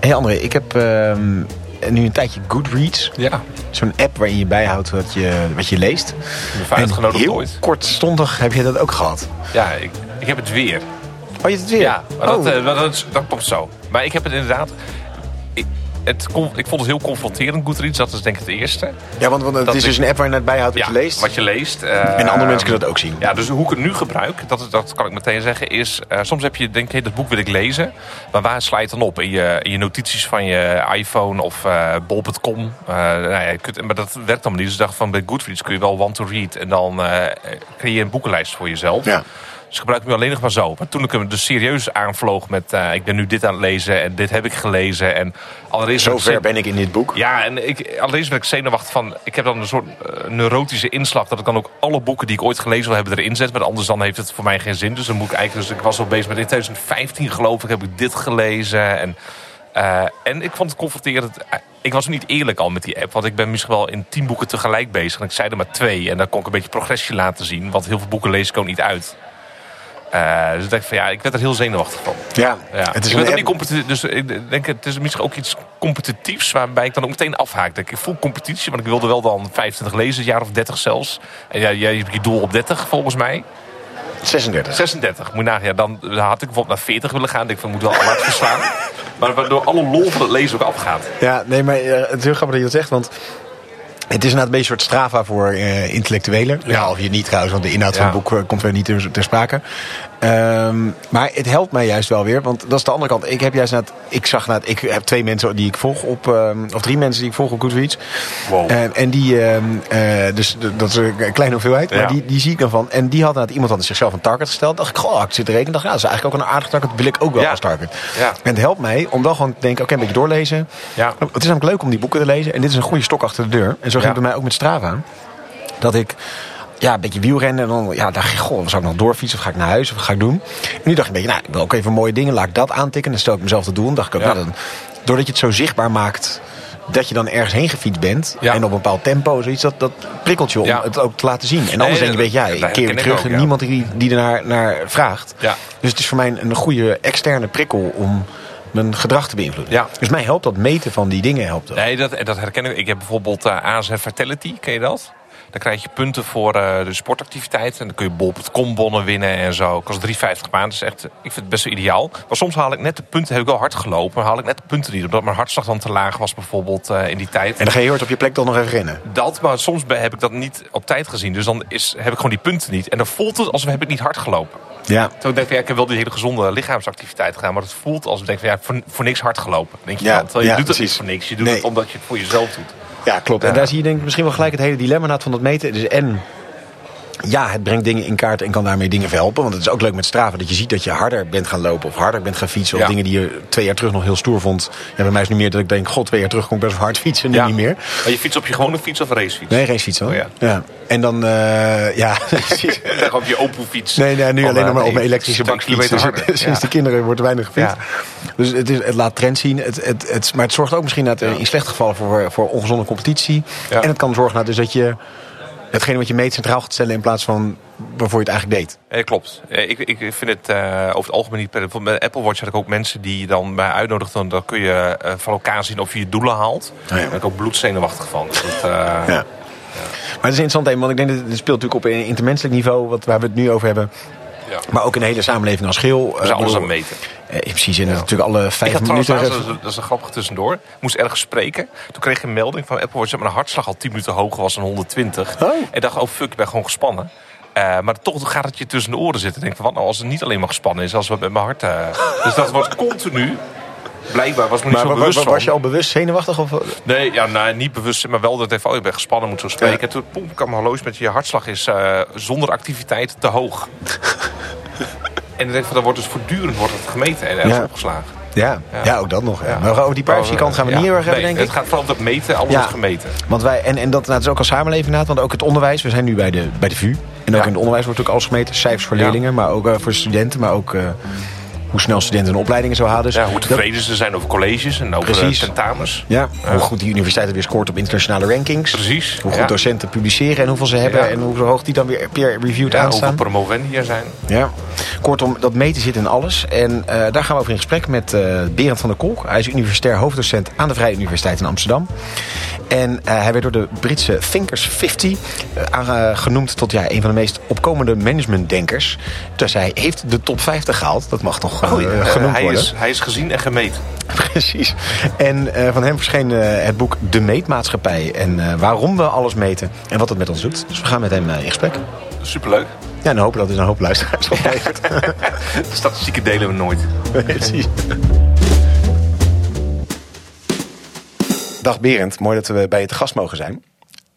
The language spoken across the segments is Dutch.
hey André, ik heb ehm, nu een tijdje Goodreads. Ja, Zo'n app waarin je bijhoudt wat je, wat je leest. uitgenodigd heel ooit. kortstondig heb je dat ook gehad. Ja, ik, ik heb het weer. Oh, je hebt het weer? Ja, maar oh. dat, eh, dat, is- dat komt zo. Maar ik heb het inderdaad... Ik, het, ik vond het heel confronterend, Goodreads. Dat is denk ik het eerste. ja, want, want het dat is ik- dus een app waar je net bijhoudt wat ja, je leest. Wat je leest. eh, En andere mensen kunnen dat ook zien. Ja, dus hoe ik het nu gebruik, dat, dat kan ik meteen zeggen, is... eh, soms heb je, denk je, hey, dat boek wil ik lezen. Maar waar sla je het dan op? In je, in je notities van je iPhone of eh bol.com? Eh, nou ja, kunt, maar dat werkt allemaal niet. Dus ik dacht van, bij Goodreads kun je wel want to read. En dan eh creëer je een boekenlijst voor jezelf. Ja. Dus ik gebruik hem alleen nog maar zo. Maar toen ik hem dus serieus aanvloog met... eh, ik ben nu dit aan het lezen en dit heb ik gelezen. En allereerst Zover zin- ben ik in dit boek. ja, en ik, allereerst ben ik zenuwachtig van... Ik heb dan een soort eh, neurotische inslag... dat ik dan ook alle boeken die ik ooit gelezen wil hebben erin zet. Maar anders dan heeft het voor mij geen zin. Dus dan moet ik eigenlijk... Dus ik was al bezig met in 2015 geloof ik heb ik dit gelezen. En, eh, en ik vond het confronterend... Ik was niet eerlijk al met die app. Want ik ben misschien wel in tien boeken tegelijk bezig. En ik zei er maar twee. En dan kon ik een beetje progressie laten zien. Want heel veel boeken lees ik ook niet uit. Eh, dus ik dacht van ja, ik werd er heel zenuwachtig van. Ja, Ja. het is ik een ben ook app- niet dus ik denk het is misschien ook iets competitiefs waarbij ik dan ook meteen afhaak. Ik voel competitie, want ik wilde wel dan 25 lezen, jaar of 30 zelfs. En ja, jij hebt je doel op 30 volgens mij. 36. 36, moet nagaan. Ja, dan had ik bijvoorbeeld naar 40 willen gaan. Ik denk van, ik moet wel al hard verslaan. Maar waardoor alle lol van het lezen ook afgaat. Ja, nee, maar eh, het is heel grappig dat je dat zegt, want het is inderdaad een beetje een soort strava voor eh, intellectuelen. Ja. of je niet trouwens, want de inhoud van het boek eh, komt weer niet ter, ter sprake. Ehm, maar het helpt mij juist wel weer, want dat is de andere kant. Ik heb juist net, ik zag net, ik heb twee mensen die ik volg op, ehm, of drie mensen die ik volg op Goodreads. Wow. Eh, en die, ehm, eh, dus dat is een kleine hoeveelheid, maar die, die zie ik dan van. En die had inderdaad, iemand had zichzelf een target gesteld. Dacht ik, goh, ik zit te rekenen. Dacht, ja, dat is eigenlijk ook een aardig target. wil ik ook wel Ja. als target. Ja. En het helpt mij om dan gewoon te denken, oké, een beetje doorlezen. Ja. Het is namelijk leuk om die boeken te lezen. En dit is een goede stok achter de deur. En zo ging het bij mij ook met Strava. Dat ik ja, een beetje wielrennen. En dan ja, dacht ik, goh, zou ik nog doorfietsen? Of ga ik naar huis? Of wat ga ik doen? En nu dacht ik een beetje, nou, ik wil ook even mooie dingen. Laat ik dat aantikken. Dan stel ik mezelf te doen. dacht ik ook, Ja. nou, dan, doordat je het zo zichtbaar maakt... dat je dan ergens heen gefietst bent. Ja. En op een bepaald tempo. Zoiets, dat, dat prikkelt je om Ja. het ook te laten zien. En anders denk je, weet ja, dat ik keer weer terug. ook, en niemand die, die er naar, vraagt. Ja. Dus het is voor mij een goede externe prikkel om mijn gedrag te beïnvloeden. Ja. Dus mij helpt dat meten van die dingen. Helpt dat. Nee, dat, dat herken ik. Ik heb bijvoorbeeld eh ASR Vitality, ken je dat? Dan krijg je punten voor eh, de sportactiviteit. En dan kun je bol.com bonnen winnen en zo. Kost 3,50 maanden. Dus echt, ik vind het best wel ideaal. Maar soms haal ik net de punten, heb ik wel hard gelopen. Maar haal ik net de punten niet. Omdat mijn hartslag dan te laag was bijvoorbeeld eh, in die tijd. En dan ga je hard op je plek dan nog even rennen. Dat, maar soms heb ik dat niet op tijd gezien. Dus dan is, heb ik gewoon die punten niet. En dan voelt het alsof heb ik niet hard gelopen. Ja. Toen denk ik, ja, ik heb wel die hele gezonde lichaamsactiviteit gedaan. Maar het voelt alsof ik denk van, ja, voor, voor niks hard gelopen. Denk je Ja, dan. Terwijl je ja, doet het niet voor niks. Je doet Nee. het omdat je het voor jezelf doet. Ja, klopt. En daar zie je denk ik misschien wel gelijk het hele dilemma na van dat meten. Dus en ja, het brengt dingen in kaart en kan daarmee dingen verhelpen. Want het is ook leuk met straven dat je ziet dat je harder bent gaan lopen of harder bent gaan fietsen. Of Ja. dingen die je twee jaar terug nog heel stoer vond. Ja, bij mij is het nu meer dat ik denk, god, twee jaar terug kon ik best wel hard fietsen. Nu Ja. niet meer. Maar je fiets op je gewone fiets of racefiets? Nee, fiets hoor. Oh, ja. ja. En dan, eh, ja. Ja, op je Opel-fiets. Nee, nee, nu alleen eh, nog maar op mijn elektrische 10 bakfiets. Dus, sinds de kinderen wordt er weinig gefietst. Dus het, is, het laat trend zien. Het, het, het, maar het zorgt ook misschien dat, eh, Ja. in slechte gevallen voor, voor ongezonde competitie. En het kan zorgen nou, dus dat je hetgene wat je meet centraal gaat stellen in plaats van waarvoor je het eigenlijk deed. Eh, klopt. Eh, ik, ik vind het eh, over het algemeen niet... per- Bijvoorbeeld Bij Apple Watch had ik ook mensen die dan mij uitnodigden. Dan kun je van elkaar zien of je je doelen haalt. ja. Daar ben ik ook bloedzenuwachtig van. Dus dat, Ja. Maar het is interessant, hè, want ik denk dat het speelt natuurlijk op een intermenselijk niveau, wat, waar we het nu over hebben. ja. Maar ook in de hele samenleving als geheel. We zijn alles aan meten. Eh, precies, en natuurlijk alle Ik vijf had trouwens, minuten. laatst, dat is- dat is een grappig tussendoor. Ik moest ergens spreken. Toen kreeg ik een melding van Apple Watch dat mijn hartslag al 10 minuten hoger was dan 120. Oh. En ik dacht, oh fuck, ik ben gewoon gespannen. Eh, maar toch gaat het je tussen de oren zitten. Ik denk van, wat nou als het niet alleen maar gespannen is, als wat met mijn hart. eh. Dus dat wordt continu. Blijkbaar was me niet Maar zo bewust van. was je al bewust zenuwachtig? Of? Nee, ja, nou, niet bewust, maar wel dat ik even, oh, ik ben gespannen, moet zo spreken. Ja. En toen poem, kwam mijn horloge met je hartslag is eh, zonder activiteit te hoog. en dan wordt dus voortdurend wordt het gemeten en ergens Ja. opgeslagen. Ja, ja. Ja. ook dat nog. Ja. Maar over die privacy kant gaan we niet heel erg hebben, Nee, denk ik. Het gaat vooral om dat meten, alles wordt gemeten. Want wij, en, en dat, nou, dat is ook als samenleving inderdaad, want ook het onderwijs. We zijn nu bij de, bij de VU. En ook in het onderwijs wordt ook alles gemeten. Cijfers voor leerlingen, maar ook eh, voor studenten. Maar ook, eh, hoe snel studenten hun opleidingen zo halen. Dus Ja, hoe dat- tevreden ze zijn over colleges en over Precies. eh, tentamens. ja, hoe goed die universiteiten weer scoort op internationale rankings. Precies. Hoe goed docenten publiceren en hoeveel ze hebben. En hoe hoog die dan weer peer-reviewed Ja, hoeveel aanstaan. promovendi er zijn. Ja. Kortom, dat meten zit in alles. En eh, daar gaan we over in gesprek met eh, Berend van der Kolk. Hij is universitair hoofddocent aan de Vrije Universiteit in Amsterdam. En hij werd door de Britse Thinkers 50 eh, aange- genoemd tot ja, een van de meest opkomende managementdenkers. Dus hij heeft de top 50 gehaald. Dat mag toch Oh, ja, genoemd hij, worden. is, hij is gezien en gemeten. Precies. En eh, van hem verscheen eh, het boek De Meetmaatschappij. En eh, waarom we alles meten en wat het met ons doet. Dus we gaan met hem eh, in gesprek. Superleuk. Ja, en hopen dat het een hoop luisteraars oplevert. Statistieken delen we nooit. Precies. Dag Berend, mooi dat we bij je te gast mogen zijn.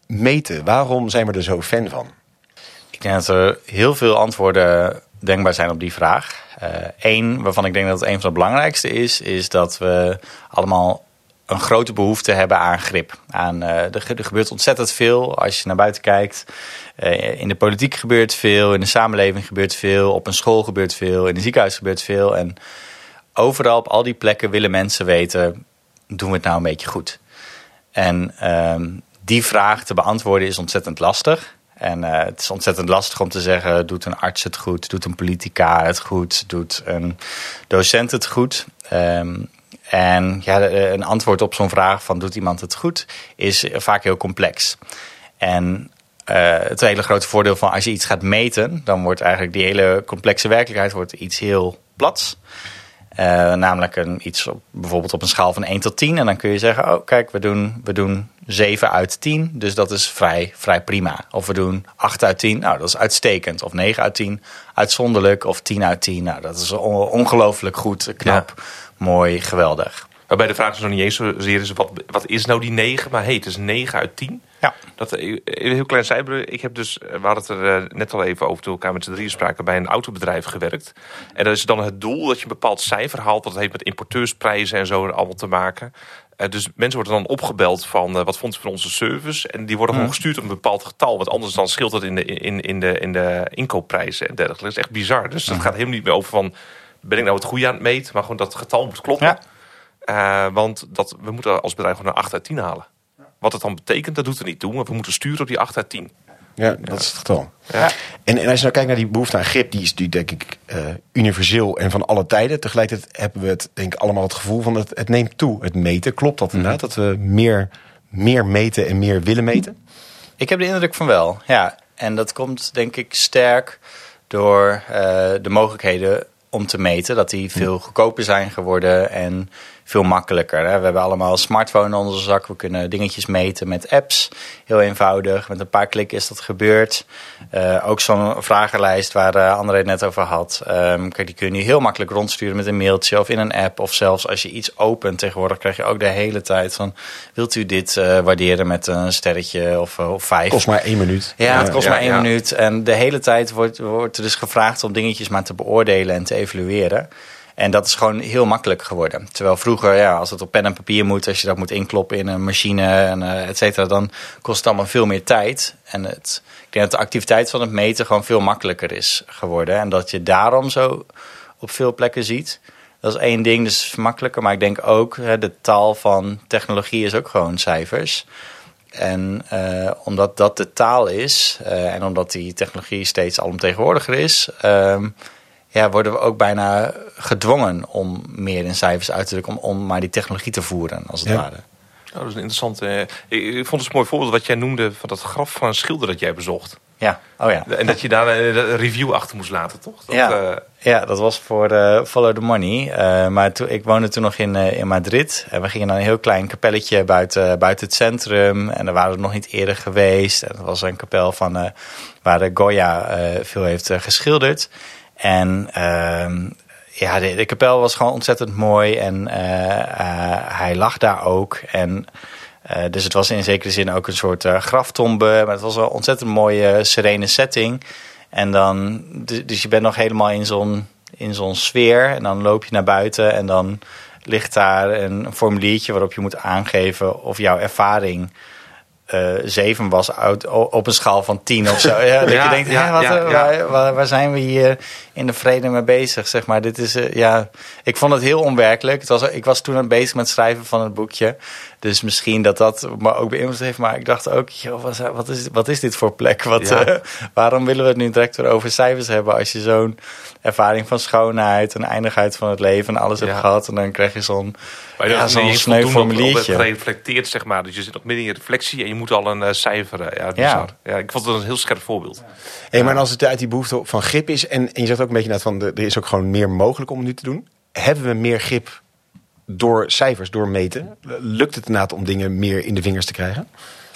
Meten, waarom zijn we er zo fan van? Ik denk dat er heel veel antwoorden denkbaar zijn op die vraag. Eén, waarvan ik denk dat het een van de belangrijkste is, is dat we allemaal een grote behoefte hebben aan grip. Aan, eh, er, ge- er gebeurt ontzettend veel als je naar buiten kijkt. Eh, in de politiek gebeurt veel, in de samenleving gebeurt veel, op een school gebeurt veel, in een ziekenhuis gebeurt veel. En overal op al die plekken willen mensen weten, doen we het nou een beetje goed? En ehm, die vraag te beantwoorden is ontzettend lastig. En eh, het is ontzettend lastig om te zeggen: doet een arts het goed? Doet een politica het goed? Doet een docent het goed? Ehm, en ja, de- een antwoord op zo'n vraag van doet iemand het goed, is vaak heel complex. En eh, het hele grote voordeel van als je iets gaat meten, dan wordt eigenlijk die hele complexe werkelijkheid wordt iets heel plats. Eh, namelijk een, iets op, bijvoorbeeld op een schaal van 1 tot 10. En dan kun je zeggen, oh kijk, we doen, we doen 7 uit 10. Dus dat is vrij, vrij prima. Of we doen 8 uit 10. Nou, dat is uitstekend. Of 9 uit 10. Uitzonderlijk. Of 10 uit 10. Nou, dat is on- ongelooflijk goed, knap, mooi, geweldig. Waarbij de vraag dus nog niet eens zozeer is, wat, wat is nou die 9? Maar hey, het is 9 uit 10. Ja. Dat, eh, een heel klein zijbere. Ik heb dus, eh, we hadden het er eh, net al even over toen we elkaar met z'n drieën spraken, bij een autobedrijf gewerkt. En dat is dan het doel dat je een bepaald cijfer haalt. Dat heeft met importeursprijzen en zo allemaal te maken. Eh, dus mensen worden dan opgebeld van eh, wat vond je van onze service? En die worden gewoon gestuurd op een bepaald getal. Want anders dan scheelt het in de, in, in de, in de inkoopprijzen en dergelijke. Dat is echt bizar. Dus het gaat helemaal niet meer over van ben ik nou het goede aan het meten? Maar gewoon dat het getal moet kloppen. Ja. Eh, want dat, we moeten als bedrijf gewoon een 8 uit 10 halen. Wat het dan betekent, dat doet er niet toe. Maar we moeten sturen op die 8 uit 10. Ja, dat is het getal. Ja. En, en als je nou kijkt naar die behoefte aan grip, die is die denk ik eh, universeel en van alle tijden. Tegelijkertijd hebben we het denk ik allemaal het gevoel van het, het neemt toe. Het meten, klopt dat inderdaad? Dat we meer, meer meten en meer willen meten? Ik heb de indruk van wel, ja. En dat komt denk ik sterk door eh, de mogelijkheden om te meten. Dat die veel goedkoper zijn geworden en veel makkelijker. Hè. We hebben allemaal een smartphone in onze zak. We kunnen dingetjes meten met apps. Heel eenvoudig. Met een paar klikken is dat gebeurd. Eh, ook zo'n vragenlijst waar eh, André het net over had. Ehm, kijk, die kun je nu heel makkelijk rondsturen met een mailtje of in een app. Of zelfs als je iets opent tegenwoordig krijg je ook de hele tijd van... wilt u dit eh, waarderen met een sterretje of, of vijf? Kost maar één minuut. Ja, het kost ja, maar één ja. minuut. En de hele tijd wordt, wordt er dus gevraagd om dingetjes maar te beoordelen en te evalueren. En dat is gewoon heel makkelijk geworden. Terwijl vroeger, ja, als het op pen en papier moet, als je dat moet inkloppen in een machine en eh, et cetera, dan kost het allemaal veel meer tijd. En het, ik denk dat de activiteit van het meten gewoon veel makkelijker is geworden. En dat je daarom zo op veel plekken ziet. Dat is één ding, dus makkelijker. Maar ik denk ook, hè, de taal van technologie is ook gewoon cijfers. En eh, omdat dat de taal is eh, en omdat die technologie steeds alomtegenwoordiger is, ehm, ja, worden we ook bijna gedwongen om meer in cijfers uit te drukken, om, om maar die technologie te voeren, als het Ja. ware. Oh, dat is een interessante. eh, ik, vond het een mooi voorbeeld wat jij noemde van dat graf van een schilder dat jij bezocht. Ja, oh ja. En dat je daar een een review achter moest laten, toch? Dat, ja, eh, ja, dat was voor eh, Follow the Money. Eh, maar toen, ik woonde toen nog in, eh, in Madrid. En we gingen naar een heel klein kapelletje buiten, buiten het centrum. En daar waren we nog niet eerder geweest. En dat was een kapel van, eh, waar de Goya eh, veel heeft eh, geschilderd. En ehm, ja, de, kapel was gewoon ontzettend mooi. En eh, eh, hij lag daar ook. En eh, dus het was in zekere zin ook een soort graftombe. Maar het was wel een ontzettend mooie, serene setting. En dan, du- dus je bent nog helemaal in zo'n, in zo'n sfeer. En dan loop je naar buiten en dan ligt daar een formuliertje waarop je moet aangeven of jouw ervaring zeven was uit, op een schaal van tien of zo. Ja, dat je denkt, ja, wat, ja, waar, waar, waar, zijn we hier in de vrede mee bezig? Zeg maar. Dit is, uh, ja, ik vond het heel onwerkelijk. Het was, ik was toen bezig met het schrijven van het boekje. Dus misschien dat dat me ook beïnvloed heeft. Maar ik dacht ook, joh, wat, is, wat is dit voor plek? Wat, uh, waarom willen we het nu direct weer over cijfers hebben... als je zo'n ervaring van schoonheid en eindigheid van het leven... en alles hebt gehad en dan krijg je zo'n ja, zo'n sneu formuliertje. gereflecteerd, zeg maar. Dus je zit nog midden in je reflectie en je moet al een uh, cijfer. Uh, ja, ja. ja, ik vond het een heel scherp voorbeeld. Hey, maar als het uit die behoefte van grip is... en, en je zegt ook een beetje net van... er is ook gewoon meer mogelijk om het nu te doen. Hebben we meer grip door cijfers, door meten? Lukt het inderdaad om dingen meer in de vingers te krijgen?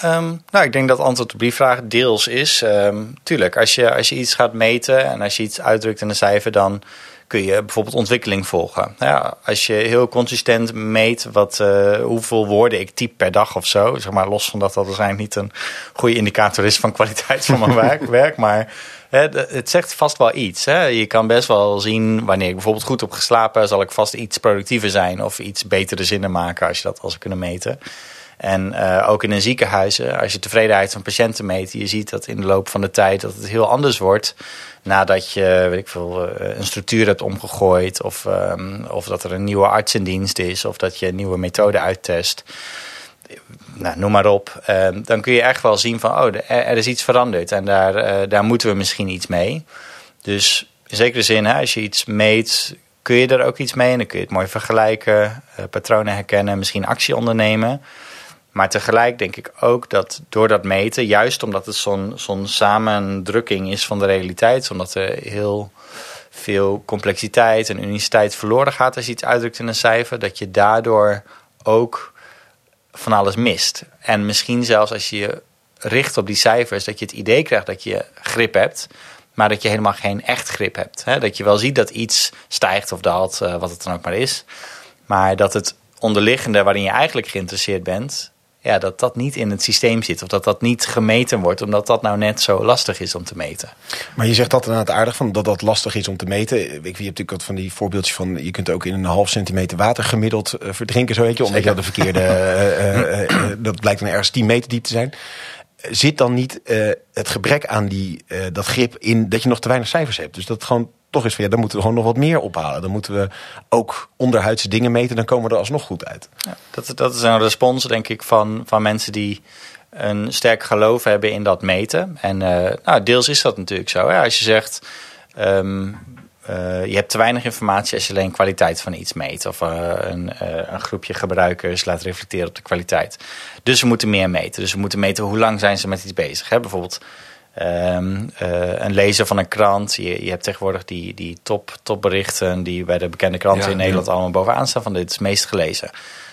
Um, nou, ik denk dat antwoord op die vraag deels is. Um, tuurlijk, als je, als je iets gaat meten en als je iets uitdrukt in een cijfer, dan kun je bijvoorbeeld ontwikkeling volgen. Ja, als je heel consistent meet wat, uh, hoeveel woorden ik typ per dag of zo, zeg maar los van dat dat waarschijnlijk niet een goede indicator is van kwaliteit van mijn werk, werk, maar het zegt vast wel iets. Hè? Je kan best wel zien wanneer ik bijvoorbeeld goed heb geslapen, zal ik vast iets productiever zijn of iets betere zinnen maken als je dat als kunnen meten. En uh, ook in een ziekenhuis, als je tevredenheid van patiënten meet, je ziet dat in de loop van de tijd dat het heel anders wordt nadat je weet ik veel, eh, een structuur hebt omgegooid, of, um, of dat er een nieuwe arts in dienst is, of dat je een nieuwe methode uittest. Nou, noem maar op. Uh, dan kun je echt wel zien van, oh, er, is iets veranderd en daar, uh, daar moeten we misschien iets mee. Dus in zekere zin, hè, als je iets meet, kun je er ook iets mee en dan kun je het mooi vergelijken, uh, patronen herkennen, misschien actie ondernemen. Maar tegelijk denk ik ook dat door dat meten, juist omdat het zo'n zo'n samendrukking is van de realiteit, omdat er heel veel complexiteit en uniciteit verloren gaat als je iets uitdrukt in een cijfer, dat je daardoor ook van alles mist. En misschien zelfs als je je richt op die cijfers, dat je het idee krijgt dat je grip hebt, maar dat je helemaal geen echt grip hebt. Dat je wel ziet dat iets stijgt of daalt, eh, wat het dan ook maar is. Maar dat het onderliggende waarin je eigenlijk geïnteresseerd bent, ja, dat dat niet in het systeem zit. Of dat dat niet gemeten wordt, omdat dat nou net zo lastig is om te meten. Maar je zegt dat inderdaad aardig, van dat dat lastig is om te meten. Ik, je hebt natuurlijk wat van die voorbeeldjes van... je kunt ook in een half centimeter water gemiddeld uh, verdrinken, zo weet je. Omdat je de verkeerde... uh, uh, dat blijkt dan ergens 10 meter diep te zijn. Zit dan niet het gebrek aan die, dat grip in dat je nog te weinig cijfers hebt? Dus dat gewoon toch is van ja, dan moeten we gewoon nog wat meer ophalen. Dan moeten we ook onderhuidse dingen meten, dan komen we er alsnog goed uit. Ja, dat, dat is een respons, denk ik, van, van mensen die een sterk geloof hebben in dat meten. En uh, nou, deels is dat natuurlijk zo. Als je zegt, um, je hebt te weinig informatie als je alleen kwaliteit van iets meet. Of uh, een, een, groepje gebruikers laat reflecteren op de kwaliteit. Dus we moeten meer meten. Dus we moeten meten hoe lang zijn ze met iets bezig. Hè? Bijvoorbeeld Um, uh, een lezer van een krant. Je, je hebt tegenwoordig die, die top, topberichten die bij de bekende kranten in Nederland allemaal bovenaan staan van dit is het meest gelezen.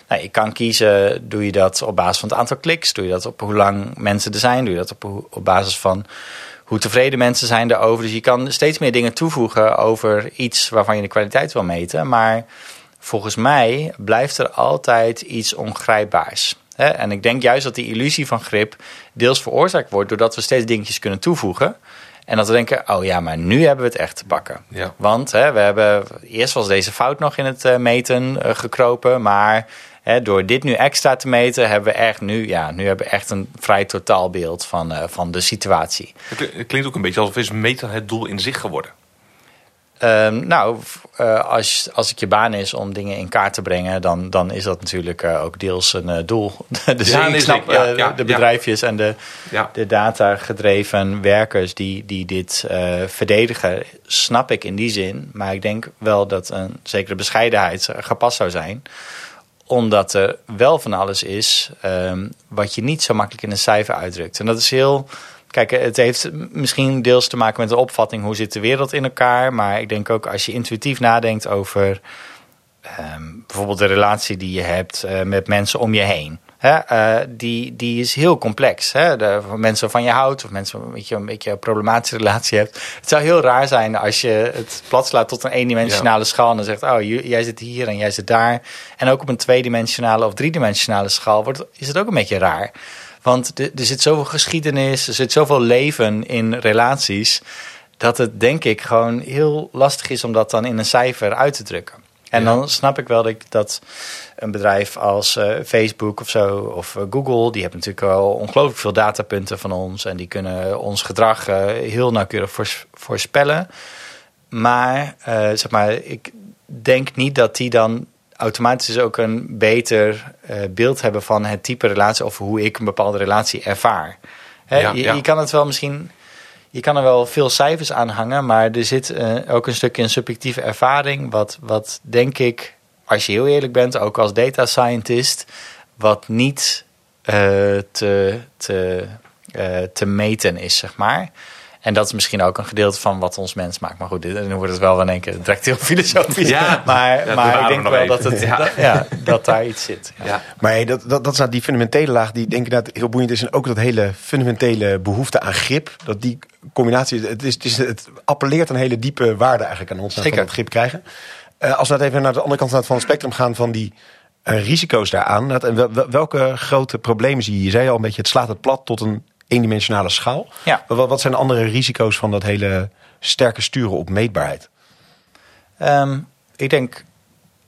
Nou, je kan kiezen, doe je dat op basis van het aantal kliks, doe je dat op hoe lang mensen er zijn, doe je dat op, op basis van hoe tevreden mensen zijn erover. Dus je kan steeds meer dingen toevoegen over iets waarvan je de kwaliteit wil meten. Maar volgens mij blijft er altijd iets ongrijpbaars. En ik denk juist dat die illusie van grip deels veroorzaakt wordt doordat we steeds dingetjes kunnen toevoegen. En dat we denken, oh ja, maar nu hebben we het echt te bakken. Ja. Want hè, we hebben, eerst was deze fout nog in het uh, meten uh, gekropen. Maar hè, door dit nu extra te meten, hebben we echt nu, ja, nu hebben we echt een vrij totaalbeeld van, uh, van de situatie. Het klinkt ook een beetje alsof is meten het doel in zich geworden. Um, nou, uh, als, als het je baan is om dingen in kaart te brengen, dan, dan is dat natuurlijk uh, ook deels een uh, doel. dus ja, ik snap ja, ja, de bedrijfjes en de, de data-gedreven werkers die, die dit verdedigen, snap ik in die zin. Maar ik denk wel dat een zekere bescheidenheid gepast zou zijn omdat er wel van alles is um, wat je niet zo makkelijk in een cijfer uitdrukt. En dat is heel Kijk, het heeft misschien deels te maken met de opvatting hoe zit de wereld in elkaar. Maar ik denk ook als je intuïtief nadenkt over um, bijvoorbeeld de relatie die je hebt uh, met mensen om je heen. Hè, uh, die, die is heel complex. Hè? De, mensen van je houdt of mensen met je een beetje een problematische relatie hebt. Het zou heel raar zijn als je het plat slaat tot een eendimensionale ja. schaal. En dan zegt, oh, jij zit hier en jij zit daar. En ook op een tweedimensionale of driedimensionale schaal wordt, is het ook een beetje raar. Want er zit zoveel geschiedenis, er zit zoveel leven in relaties. Dat het denk ik gewoon heel lastig is om dat dan in een cijfer uit te drukken. En dan snap ik wel dat, ik, dat een bedrijf als eh, Facebook of zo, of eh, Google, die hebben natuurlijk al ongelooflijk veel datapunten van ons. En die kunnen ons gedrag eh, heel nauwkeurig voors- voorspellen. Maar, zeg maar, ik denk niet dat die dan automatisch dus ook een beter eh, beeld hebben van het type relatie of hoe ik een bepaalde relatie ervaar. Hè, Ja, je, ja. je kan het wel misschien, je kan er wel veel cijfers aan hangen, maar er zit eh, ook een stukje een subjectieve ervaring, wat, wat denk ik, als je heel eerlijk bent, ook als data scientist, wat niet eh, te, te, te meten is, zeg maar. En dat is misschien ook een gedeelte van wat ons mens maakt. Maar goed, dit- nu wordt het wel in één keer direct heel filosofisch. Ja. maar, Ja, maar ik denk we wel dat, het. Ja. dat, ja, dat daar iets zit. Maar hey, dat, dat, dat is nou die fundamentele laag die denk ik dat heel boeiend is. En ook dat hele fundamentele behoefte aan grip. Dat die combinatie, het, is, het, is, het appelleert een hele diepe waarde eigenlijk aan ons. Zeker. dat grip krijgen. Eh, als we het even naar de andere kant van het spectrum gaan van die eh, risico's daaraan. Dat, en wel- wel- welke grote problemen zie je? Je zei al een beetje, het slaat het plat tot een eendimensionale schaal. Ja. Wat, wat zijn de andere risico's van dat hele sterke sturen op meetbaarheid? Ehm, ik denk,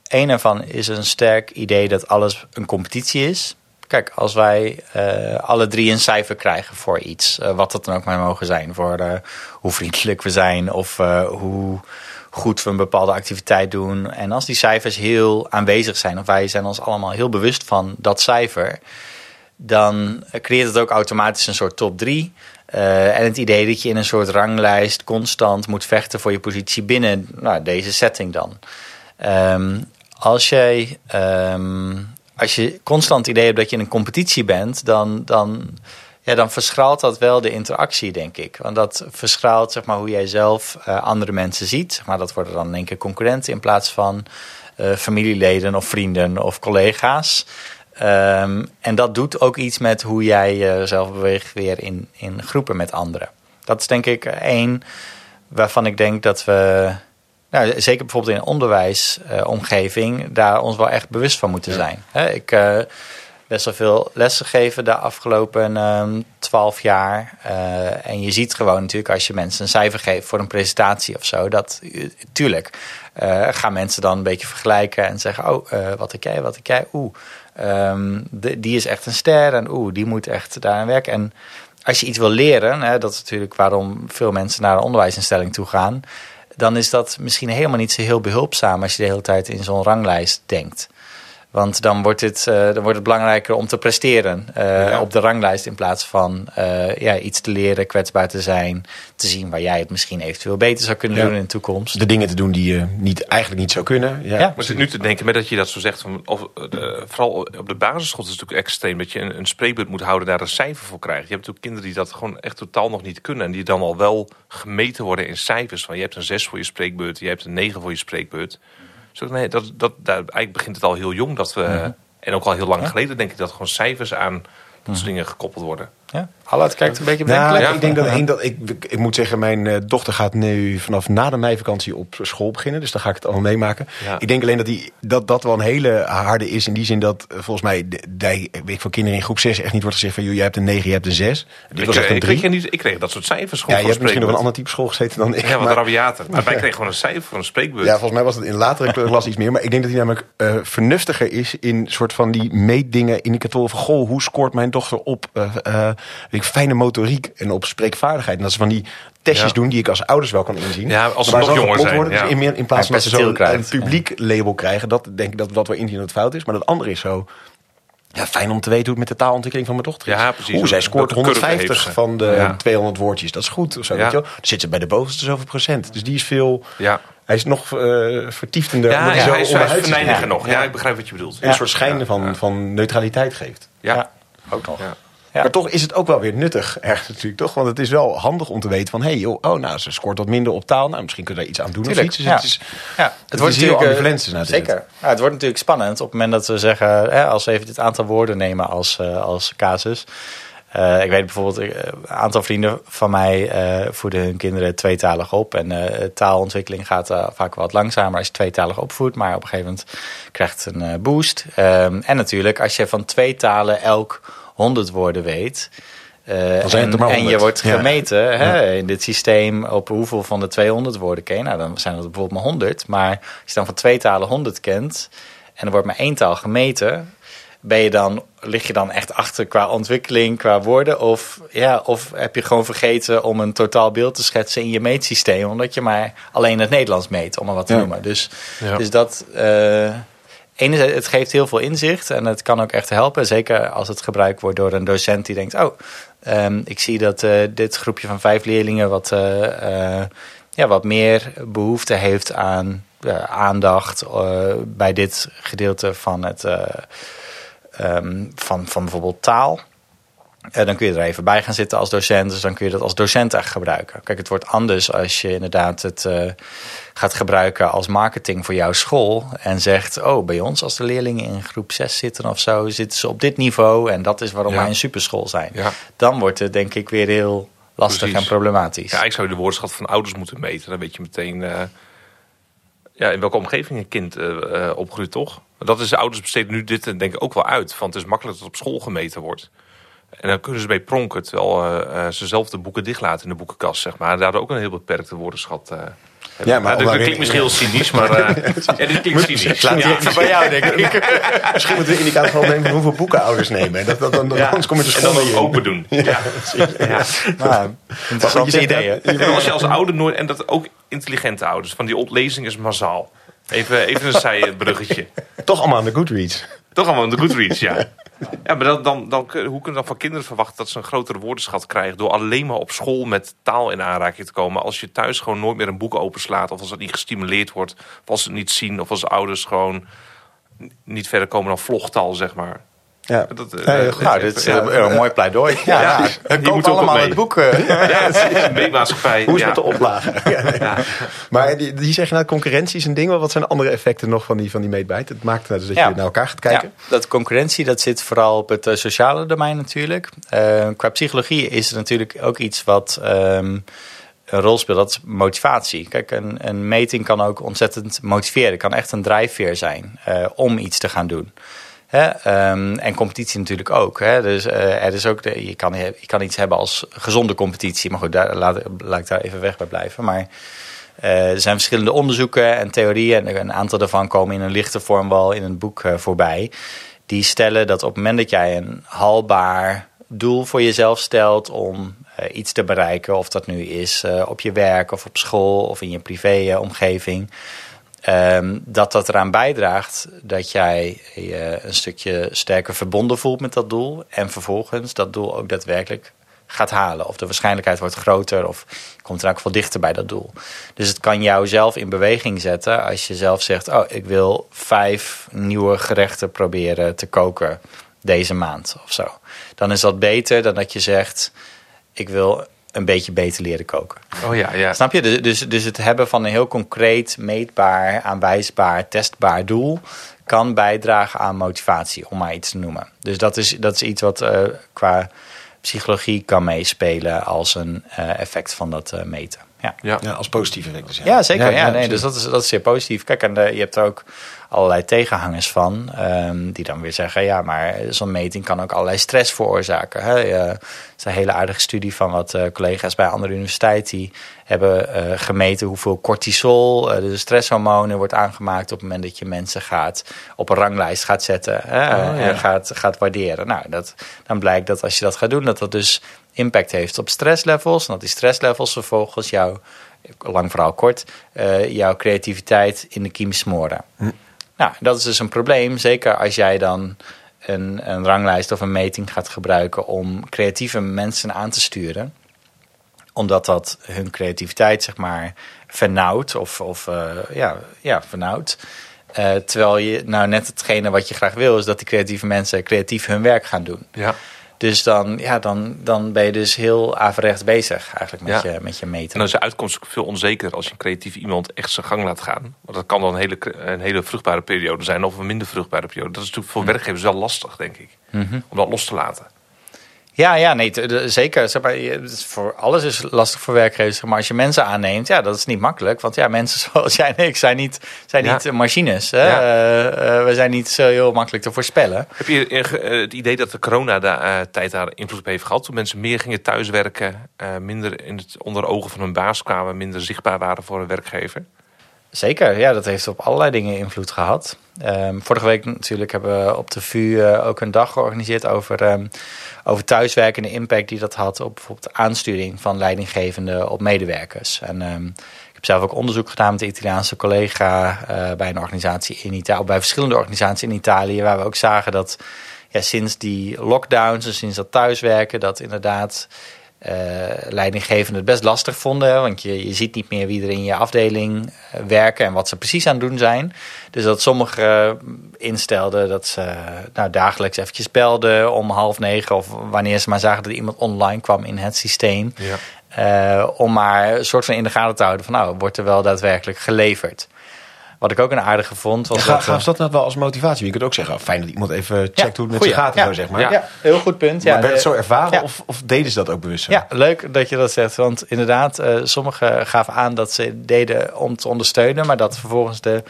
een ervan is een sterk idee dat alles een competitie is. Kijk, als wij eh, alle drie een cijfer krijgen voor iets, eh, wat dat dan ook maar mogen zijn, voor eh, hoe vriendelijk we zijn of hoe goed we een bepaalde activiteit doen. En als die cijfers heel aanwezig zijn, of wij zijn ons allemaal heel bewust van dat cijfer, dan creëert het ook automatisch een soort top 3. en het idee dat je in een soort ranglijst constant moet vechten voor je positie binnen nou, deze setting dan. Ehm, als, jij, ehm, als je constant het idee hebt dat je in een competitie bent, dan, dan, ja, dan verschraalt dat wel de interactie, denk ik. Want dat verschraalt zeg maar, hoe jij zelf eh, andere mensen ziet. Maar, dat worden dan in één keer concurrenten in plaats van eh, familieleden of vrienden of collega's. Ehm, en dat doet ook iets met hoe jij jezelf beweegt weer in, in groepen met anderen. Dat is denk ik één waarvan ik denk dat we, nou, zeker bijvoorbeeld in een onderwijsomgeving, daar ons wel echt bewust van moeten zijn. Ik eh best wel veel lessen gegeven de afgelopen ehm, twaalf jaar. Eh, en je ziet gewoon natuurlijk als je mensen een cijfer geeft voor een presentatie of zo, dat eh, tuurlijk eh, gaan mensen dan een beetje vergelijken en zeggen: Oh, eh, wat ik jij, wat ik jij, oeh. Ehm, die is echt een ster en oeh, die moet echt daaraan werken. En als je iets wil leren, hè, dat is natuurlijk waarom veel mensen naar een onderwijsinstelling toe gaan, dan is dat misschien helemaal niet zo heel behulpzaam als je de hele tijd in zo'n ranglijst denkt. Want dan wordt het, eh, dan wordt het belangrijker om te presteren eh, Ja. op de ranglijst in plaats van eh, ja, iets te leren, kwetsbaar te zijn, te zien waar jij het misschien eventueel beter zou kunnen Ja. doen in de toekomst. De dingen te doen die je niet, eigenlijk niet zou kunnen. Ja. Ja. Maar zit nu te denken, met dat je dat zo zegt, van, of, de- vooral op de basisschool is het natuurlijk extreem dat je een, een spreekbeurt moet houden, daar een cijfer voor krijgt. Je hebt natuurlijk kinderen die dat gewoon echt totaal nog niet kunnen en die dan al wel gemeten worden in cijfers. Van je hebt een 6 voor je spreekbeurt, je hebt een 9 voor je spreekbeurt. Zo, nee, dat, dat, daar, eigenlijk begint het al heel jong dat we, en ook al heel lang geleden denk ik dat gewoon cijfers aan dat soort dingen gekoppeld worden. Ja? Allard kijkt een beetje Nou, bedenkelijk. ik denk dat, één, dat ik, ik, moet zeggen, mijn eh, dochter gaat nu vanaf na de meivakantie op school beginnen. Dus dan ga ik het al meemaken. Ja. Ik denk alleen dat, die, dat dat wel een hele harde is. In die zin dat eh, volgens mij weet ik, van kinderen in groep 6 echt niet wordt gezegd van... joh, jij hebt een 9, je hebt een 6. Dit Ik, was echt kreeg- een ik, kreeg, 3. niet, ik kreeg dat soort cijfers Ja, je hebt misschien nog een ander type school gezeten dan ik. Ja, wat maar- rabiater. Maar wij kregen gewoon een cijfer voor een spreekbeurt. Ja, volgens mij was het in latere klas iets meer. Maar ik denk dat hij namelijk eh, vernuftiger is in soort van die meetdingen, indicatoren van goh, hoe scoort mijn dochter op weet ik, fijne motoriek en op spreekvaardigheid. En dat ze van die testjes Ja. doen die ik als ouders wel kan inzien. Ja, als ze Maar nog jonger zijn, Worden, dus in, meer, in plaats van dat ze zo percentiel een krijgt, publiek label krijgen, dat denk ik dat we dat wel inzien dat het fout is. Maar dat andere is zo. Ja, fijn om te weten hoe het met de taalontwikkeling van mijn dochter is. Ja, precies. Oeh, zij scoort Welke curve 150 heeft ze? van de Ja. 200 woordjes. Dat is goed. Of zo, Ja. weet je wel. Dan zit ze bij de bovenste zoveel procent. Dus die is veel... Ja, Hij is nog eh vertiefender. ja, zo hij is, hij is nog. Ja, ik begrijp wat je bedoelt. Een soort schijn Ja, van, ja. van neutraliteit geeft. Ja. Ja, ook nog. Ja. Maar toch is het ook wel weer nuttig, ergens natuurlijk, toch? Want het is wel handig om te weten van... hé, hey, joh, oh, nou, ze scoort wat minder op taal. Nou, misschien kunnen we daar iets aan doen Tuurlijk, of iets. Dus ja. het is, Ja, het wordt heel eh, ambivalent. natuurlijk. Zeker. Ja, het wordt natuurlijk spannend op het moment dat we zeggen, hè, als we even dit aantal woorden nemen als, eh, als casus. Eh, ik weet bijvoorbeeld, eh, een aantal vrienden van mij eh, voeden hun kinderen tweetalig op. En eh, taalontwikkeling gaat eh, vaak wat langzamer als je tweetalig opvoedt. Maar op een gegeven moment krijgt het een eh, boost. Ehm, en natuurlijk, als je van twee talen elk honderd woorden weet. Uh, er en, je 100. wordt Ja. gemeten hè, in dit systeem op hoeveel van de 200 woorden ken je. Nou, dan zijn dat bijvoorbeeld maar 100. Maar als je dan van twee talen 100 kent en er wordt maar één taal gemeten, ben je dan, lig je dan echt achter qua ontwikkeling, qua woorden? Of, ja, of heb je gewoon vergeten om een totaal beeld te schetsen in je meetsysteem, omdat je maar alleen het Nederlands meet, om maar wat te Ja. noemen. Dus, dus dat. eh, Enerzijds, het geeft heel veel inzicht en het kan ook echt helpen. Zeker als het gebruikt wordt door een docent die denkt: Oh, ehm, ik zie dat eh, dit groepje van vijf leerlingen wat, eh, eh, ja, wat meer behoefte heeft aan aandacht bij dit gedeelte van, het, eh, ehm, van, van bijvoorbeeld taal. Eh, dan kun je er even bij gaan zitten als docent. Dus dan kun je dat als docent echt gebruiken. Kijk, het wordt anders als je inderdaad het eh, gaat gebruiken als marketing voor jouw school. En zegt, oh, bij ons als de leerlingen in groep 6 zitten of zo, zitten ze op dit niveau. En dat is waarom Ja. wij een superschool zijn. Ja. Dan wordt het denk ik weer heel lastig Precies. en problematisch. Ja, eigenlijk zou de woordenschat van ouders moeten meten. Dan weet je meteen eh, ja, in welke omgeving een kind opgroeit, toch? Dat is de ouders besteden nu dit denk ik ook wel uit. Want het is makkelijk dat het op school gemeten wordt. En dan kunnen ze mee pronken, terwijl eh, eh, ze zelf de boeken dichtlaten in de boekenkast, zeg maar. En daardoor ook een heel beperkte woordenschat eh, hebben. Ja, maar dat, klinkt misschien heel cynisch, maar... eh, ja, dit klinkt cynisch. Laat die Ja. even bij jou, denk ik. Misschien moeten we een indicator gewoon nemen van hoeveel boeken ouders nemen. Dat, dat, dan, dan, Ja. Anders kom je ook niet in. open doen. Ja. Ja. Nou, interessante ideeën. En als je als ouder nooit... En dat ook intelligente ouders. Van die ontlezing is massaal. Even, even een zijbruggetje. Toch allemaal aan de Goodreads. Toch allemaal in de Goodreads, ja. Ja, maar dan, dan, dan, hoe kunnen we dan van kinderen verwachten dat ze een grotere woordenschat krijgen door alleen maar op school met taal in aanraking te komen? Als je thuis gewoon nooit meer een boek openslaat, of als het niet gestimuleerd wordt, of als ze het niet zien, of als ouders gewoon niet verder komen dan vlogtaal, zeg maar. Ja. Dat, eh, Ja, goed. Nou, dit is een, een mooi pleidooi. Ja, Ja, ja, die allemaal mee. het boek. eh. Ja, het is een meemaatschappij. Hoe is ja. het met de oplagen? Ja. Maar die, die zeg je nou, concurrentie is een ding. maar Wat zijn de andere effecten nog van die, van die meetbaar? Het maakt nou dus dat Ja. je naar elkaar gaat kijken. Ja, dat concurrentie dat zit vooral op het eh, sociale domein natuurlijk. Eh, qua psychologie is er natuurlijk ook iets wat ehm, een rol speelt. Dat is motivatie. Kijk, een, een meting kan ook ontzettend motiveren. kan echt een drijfveer zijn eh, om iets te gaan doen. Hè? ehm, en competitie natuurlijk ook. Hè? Dus eh, er is ook je, kan, kan iets hebben als gezonde competitie. Maar goed, daar, laat, ik daar even weg bij blijven. Maar eh, er zijn verschillende onderzoeken en theorieën. En een aantal daarvan komen in een lichte vorm wel in het boek eh, voorbij. Die stellen dat op het moment dat jij een haalbaar doel voor jezelf stelt om iets te bereiken, of dat nu is op je werk of op school of in je privé-omgeving, ehm, dat dat eraan bijdraagt dat jij je een stukje sterker verbonden voelt met dat doel en vervolgens dat doel ook daadwerkelijk gaat halen. Of de waarschijnlijkheid wordt groter of je komt er ook veel dichter bij dat doel. Dus het kan jou zelf in beweging zetten als je zelf zegt... oh, ik wil vijf nieuwe gerechten proberen te koken deze maand of zo. Dan is dat beter dan dat je zegt... ik wil een beetje beter leren koken. Oh ja, ja. Snap je? Dus, dus, dus het hebben van een heel concreet, meetbaar, aanwijsbaar, testbaar doel kan bijdragen aan motivatie, om maar iets te noemen. Dus dat is, dat is iets wat eh, qua psychologie kan meespelen als een eh, effect van dat eh, meten. Ja. ja. Ja, als positief effect dus. Ja, zeker. Ja, nee, dus dat is, dat is zeer positief. Kijk, en eh, je hebt er ook allerlei tegenhangers van. ehm, die dan weer zeggen, ja, maar zo'n meting kan ook allerlei stress veroorzaken. Hè? Eh, er is een hele aardige studie van wat eh, collega's bij een andere universiteit... die hebben eh, gemeten hoeveel cortisol, eh, de stresshormonen... wordt aangemaakt op het moment dat je mensen gaat op een ranglijst gaat zetten... Hè? Oh, ja. en gaat, gaat waarderen. Nou, dat, dan blijkt dat als je dat gaat doen, dat dat dus impact heeft op stresslevels. En dat die stresslevels vervolgens jouw, lang verhaal kort, eh, jouw creativiteit in de kiem smoren. Nou, dat is dus een probleem, zeker als jij dan een, een ranglijst of een meting gaat gebruiken om creatieve mensen aan te sturen omdat dat hun creativiteit, zeg maar, vernauwt. Of, of eh, ja, ja, vernauwt. Eh, terwijl je nou net hetgene wat je graag wil, is dat die creatieve mensen creatief hun werk gaan doen. ja. Dus dan, ja, dan, dan ben je dus heel averechts bezig eigenlijk met, Ja. je, met je En meten. dan is de uitkomst ook veel onzeker als je een creatief iemand echt zijn gang laat gaan. Want dat kan dan een hele, een hele vruchtbare periode zijn of een minder vruchtbare periode. Dat is natuurlijk voor werkgevers wel lastig, denk ik. Mhm. Om dat los te laten. Ja, ja, nee, zeker. Zeg maar, voor alles is lastig voor werkgevers. Maar als je mensen aanneemt, ja, dat is niet makkelijk. Want ja, mensen zoals jij en ik zijn niet, zijn Ja. niet eh, machines. Hè? Ja. Eh, eh, we zijn niet zo heel makkelijk te voorspellen. Heb je het idee dat de coronatijd daar invloed op heeft gehad? Toen mensen meer gingen thuiswerken, eh, minder in het, onder de ogen van hun baas kwamen, minder zichtbaar waren voor een werkgever? Zeker, ja, dat heeft op allerlei dingen invloed gehad. Ehm, vorige week natuurlijk hebben we op de VU eh, ook een dag georganiseerd over, ehm, over thuiswerken en de impact die dat had op bijvoorbeeld aansturing van leidinggevenden op medewerkers. En ehm, ik heb zelf ook onderzoek gedaan met de Italiaanse collega eh, bij een organisatie in Italië, bij verschillende organisaties in Italië, waar we ook zagen dat ja, sinds die lockdowns en sinds dat thuiswerken, dat inderdaad leidinggevenden het best lastig vonden. Want je, je ziet niet meer wie er in je afdeling eh, werken en wat ze precies aan het doen zijn. Dus dat sommigen eh, instelden dat ze nou, dagelijks eventjes belden om half negen... of wanneer ze maar zagen dat iemand online kwam in het systeem. Ja. Eh, om maar een soort van in de gaten te houden van... nou, wordt er wel daadwerkelijk geleverd. Wat ik ook een aardige vond was Ga, dat... gaaf eh, dat nou wel als motivatie? Je kunt ook zeggen, oh, fijn dat iemand even checkt ja, hoe het met goeie. gaat en Ja. zo, zeg maar. Ja. ja, heel goed punt. Maar Ja, werd het de- zo ervaren ja. of, of deden ze dat ook bewust zo? Ja, leuk dat je dat zegt. Want inderdaad, eh, sommigen gaven aan dat ze deden om te ondersteunen, maar dat vervolgens de,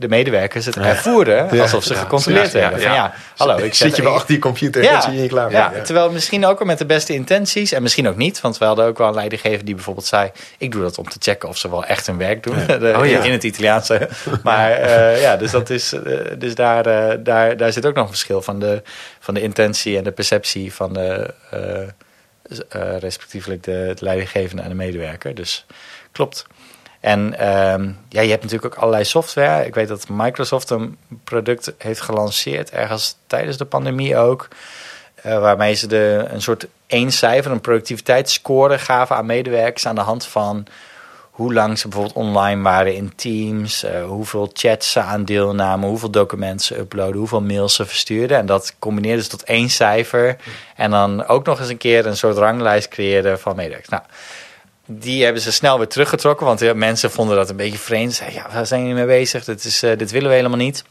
de medewerkers het ervoeren Ja. alsof ze gecontroleerd werden. Van, ja. hallo, ik Zit je wel achter je computer en zie je je klaar ja, terwijl misschien ook wel met de beste intenties en misschien ook niet. Want we hadden ook wel een leidinggever die bijvoorbeeld zei... ik doe dat om te checken of ze wel echt hun werk doen. De- Oh, ja. In het Italiaanse. Maar eh, ja, dus, dat is, eh, dus daar, eh, daar, daar zit ook nog een verschil van de, van de intentie en de perceptie van de... respectievelijk de, het leidinggevende en de medewerker. Dus klopt. En ehm, ja, je hebt natuurlijk ook allerlei software. Ik weet dat Microsoft een product heeft gelanceerd, ergens tijdens de pandemie ook. eh, waarmee ze de, een soort één cijfer, een productiviteitsscore gaven aan medewerkers aan de hand van hoe lang ze bijvoorbeeld online waren in Teams, eh, hoeveel chats ze aan deelnamen, hoeveel documenten ze uploaden, hoeveel mails ze verstuurden. En dat combineerden ze tot één cijfer. En dan ook nog eens een keer een soort ranglijst creëren van medewerkers. Nou, die hebben ze snel weer teruggetrokken, want ja, mensen vonden dat een beetje vreemd. Zeiden, ja, waar zijn jullie mee bezig? Dit, is, eh, dit willen we helemaal niet.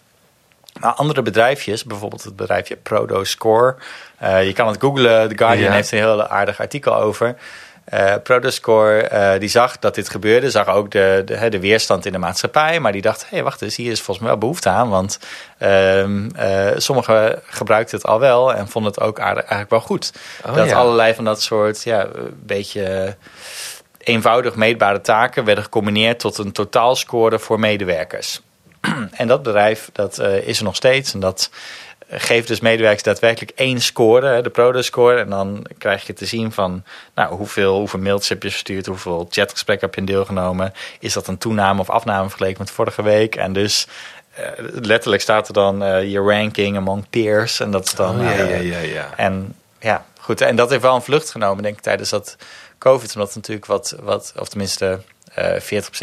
Maar andere bedrijfjes, bijvoorbeeld het bedrijfje ProdoScore. eh je kan het googlen, The Guardian Ja. heeft een heel aardig artikel over. Eh ProdoScore die zag dat dit gebeurde, zag ook de, de, de weerstand in de maatschappij. Maar die dacht, hé, hey, wacht eens, hier is volgens mij wel behoefte aan. Want ehm, eh, sommigen gebruikten het al wel en vonden het ook aardig, eigenlijk wel goed. Oh, dat ja. allerlei van dat soort, ja, een beetje eenvoudig meetbare taken werden gecombineerd tot een totaalscore voor medewerkers. en dat bedrijf dat, eh, is er nog steeds. En dat geeft dus medewerkers daadwerkelijk één score, de Prodo-score. En dan krijg je te zien van nou, hoeveel, hoeveel mails heb je verstuurd, hoeveel chatgesprekken heb je in deelgenomen. Is dat een toename of afname vergeleken met vorige week? En dus eh, letterlijk staat er dan eh, je ranking among peers. En dat is dan. Oh, ja, eh, ja, ja, ja. en ja, goed. En dat heeft wel een vlucht genomen, denk ik, tijdens dat COVID. Omdat natuurlijk wat, wat of tenminste eh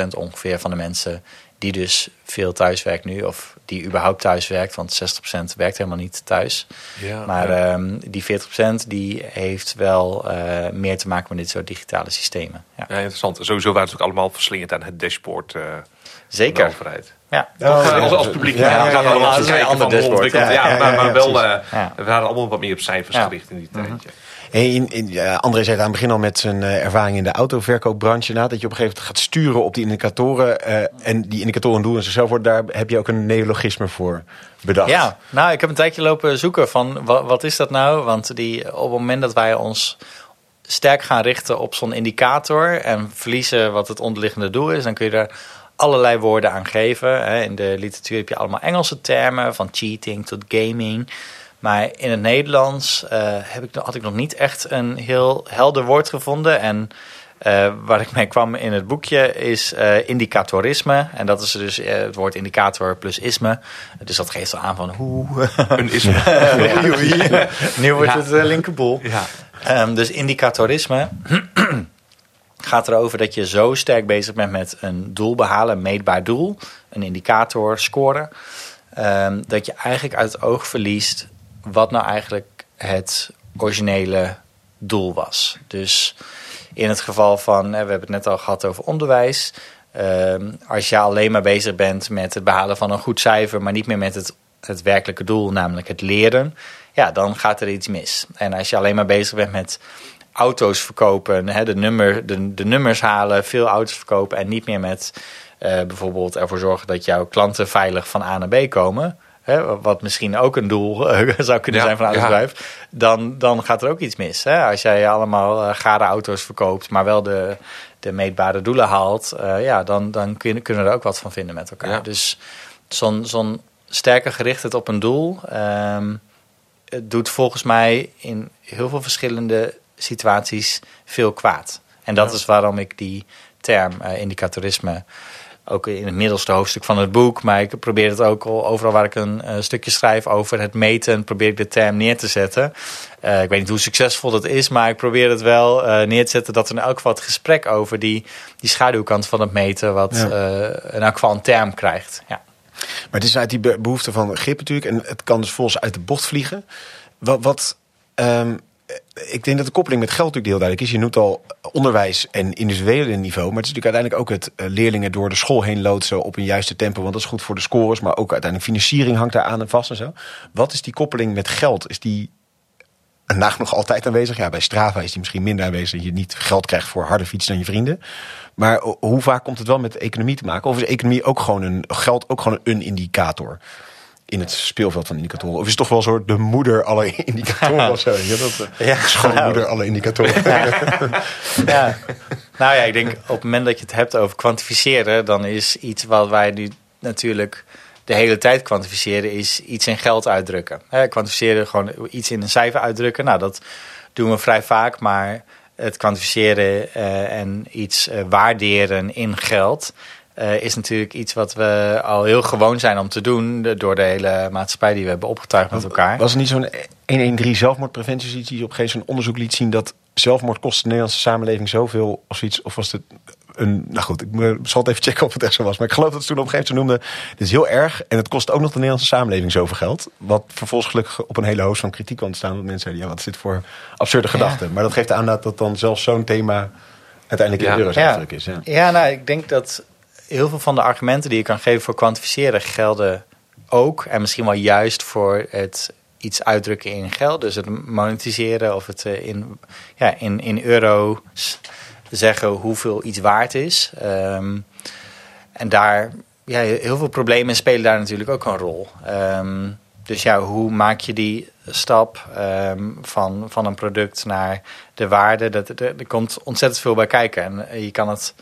40% ongeveer van de mensen die dus veel thuiswerkt nu, of die überhaupt thuis werkt, want 60% werkt helemaal niet thuis. Ja, maar ja. ehm, die 40% die heeft wel eh, meer te maken met dit soort digitale systemen. Ja. Ja, interessant. Sowieso waren ze ook allemaal verslingerd aan het dashboard eh, van de Zeker. overheid. Ja. Oh, Toch, ja. als, als publiek. Ja, Ja, ja, we zaten ja, allemaal ja, kijken van hoe maar, maar wel, eh, we waren allemaal wat meer op cijfers Ja. gericht in die tijd. Ja, André zei aan het begin al met zijn eh, ervaring in de autoverkoopbranche. Na, dat je op een gegeven moment gaat sturen op die indicatoren. eh, en die indicatoren doen zichzelf worden. Daar heb je ook een neologisme voor bedacht. Ja, nou, ik heb een tijdje lopen zoeken van wat, is dat nou? Want die, op het moment dat wij ons sterk gaan richten op zo'n indicator en verliezen wat het onderliggende doel is, dan kun je daar allerlei woorden aan geven. In de literatuur heb je allemaal Engelse termen, van cheating tot gaming. Maar in het Nederlands eh, heb ik, had ik nog niet echt een heel helder woord gevonden. En eh, waar ik mee kwam in het boekje is eh, indicatorisme. En dat is dus het woord indicator plus isme. Dus dat geeft al aan van hoe... Een isme. Oei. nu wordt Ja. het linkerboel. Ja. Ehm, dus indicatorisme gaat erover dat je zo sterk bezig bent met een doel behalen, een meetbaar doel, een indicator scoren, ehm, dat je eigenlijk uit het oog verliest wat nou eigenlijk het originele doel was. Dus in het geval van, we hebben het net al gehad over onderwijs. Ehm, als je alleen maar bezig bent met het behalen van een goed cijfer, maar niet meer met het het werkelijke doel, namelijk het leren, ja, dan gaat er iets mis. En als je alleen maar bezig bent met auto's verkopen, de, nummer, de, de nummers halen, veel auto's verkopen en niet meer met uh, bijvoorbeeld ervoor zorgen dat jouw klanten veilig van A naar B komen. Hè, wat misschien ook een doel uh, zou kunnen zijn van een bedrijf. Dan, dan gaat er ook iets mis. Hè? Als jij allemaal uh, gare auto's verkoopt, maar wel de, de meetbare doelen haalt. ja, dan, dan kun, kunnen we er ook wat van vinden met elkaar. Dus zo'n zo'n sterker gerichtheid op een doel. Um, het doet volgens mij in heel veel verschillende situaties veel kwaad. En dat is waarom ik die term indicatorisme ook in het middelste hoofdstuk van het boek. Maar ik probeer het ook overal waar ik een uh, stukje schrijf over het meten, probeer ik de term neer te zetten. Uh, ik weet niet hoe succesvol dat is, maar ik probeer het wel uh, neer te zetten dat er in elk geval het gesprek over die, die schaduwkant van het meten, wat ja. in elk geval een term krijgt. Ja. Maar het is uit die behoefte van grip natuurlijk, en het kan dus volgens uit de bocht vliegen. Wat, wat um, ik denk dat de koppeling met geld natuurlijk heel duidelijk is. Je noemt al onderwijs en individuele niveau. Maar het is natuurlijk uiteindelijk ook het uh, leerlingen door de school heen loodsen op een juiste tempo. Want dat is goed voor de scores. Maar ook uiteindelijk financiering hangt daar aan en vast en zo. Wat is die koppeling met geld? Is die nacht nog altijd aanwezig? Ja, bij Strava is die misschien minder aanwezig. Dat je niet geld krijgt voor harde fietsen dan je vrienden. Maar hoe vaak komt het wel met economie te maken? Of is economie ook gewoon een geld ook gewoon een indicator? In het speelveld van indicatoren? Of is het toch wel zo de moeder alle indicatoren of zo? Ja, dat, uh, ja, schoonmoeder nou, alle indicatoren. Ja. ja. Nou ja, ik denk op het moment dat je het hebt over kwantificeren... dan is iets wat wij nu natuurlijk de hele tijd kwantificeren... is iets in geld uitdrukken. Kwantificeren, gewoon iets in een cijfer uitdrukken. Nou, dat doen we vrij vaak, maar het kwantificeren uh, en iets uh, waarderen in geld... Uh, is natuurlijk iets wat we al heel gewoon zijn om te doen. door de hele maatschappij die we hebben opgetuigd met elkaar. Was er niet zo'n 113 zelfmoordpreventie die op een gegeven moment onderzoek liet zien dat zelfmoord kost de Nederlandse samenleving zoveel of iets? Of was het een. Nou goed, ik zal het even checken of het echt zo was. Maar ik geloof dat ze toen op een gegeven moment noemde. Dit is heel erg en het kost ook nog de Nederlandse samenleving zoveel geld. Wat vervolgens gelukkig op een hele hoos van kritiek kwam te staan. Dat mensen zeiden: ja, wat is dit voor absurde gedachten? Maar dat geeft aan dat dan zelfs zo'n thema uiteindelijk in ja. euro's ja. is. Ja. ja, nou, ik denk dat heel veel van de argumenten die je kan geven voor kwantificeren gelden ook. En misschien wel juist voor het iets uitdrukken in geld. Dus het monetiseren of het eh, in, ja, in, in euro's zeggen hoeveel iets waard is. Um, en daar, ja, heel veel problemen spelen daar natuurlijk ook een rol. Um, dus ja, hoe maak je die stap um, van, van een product naar de waarde? Dat, er, er komt ontzettend veel bij kijken. En je kan het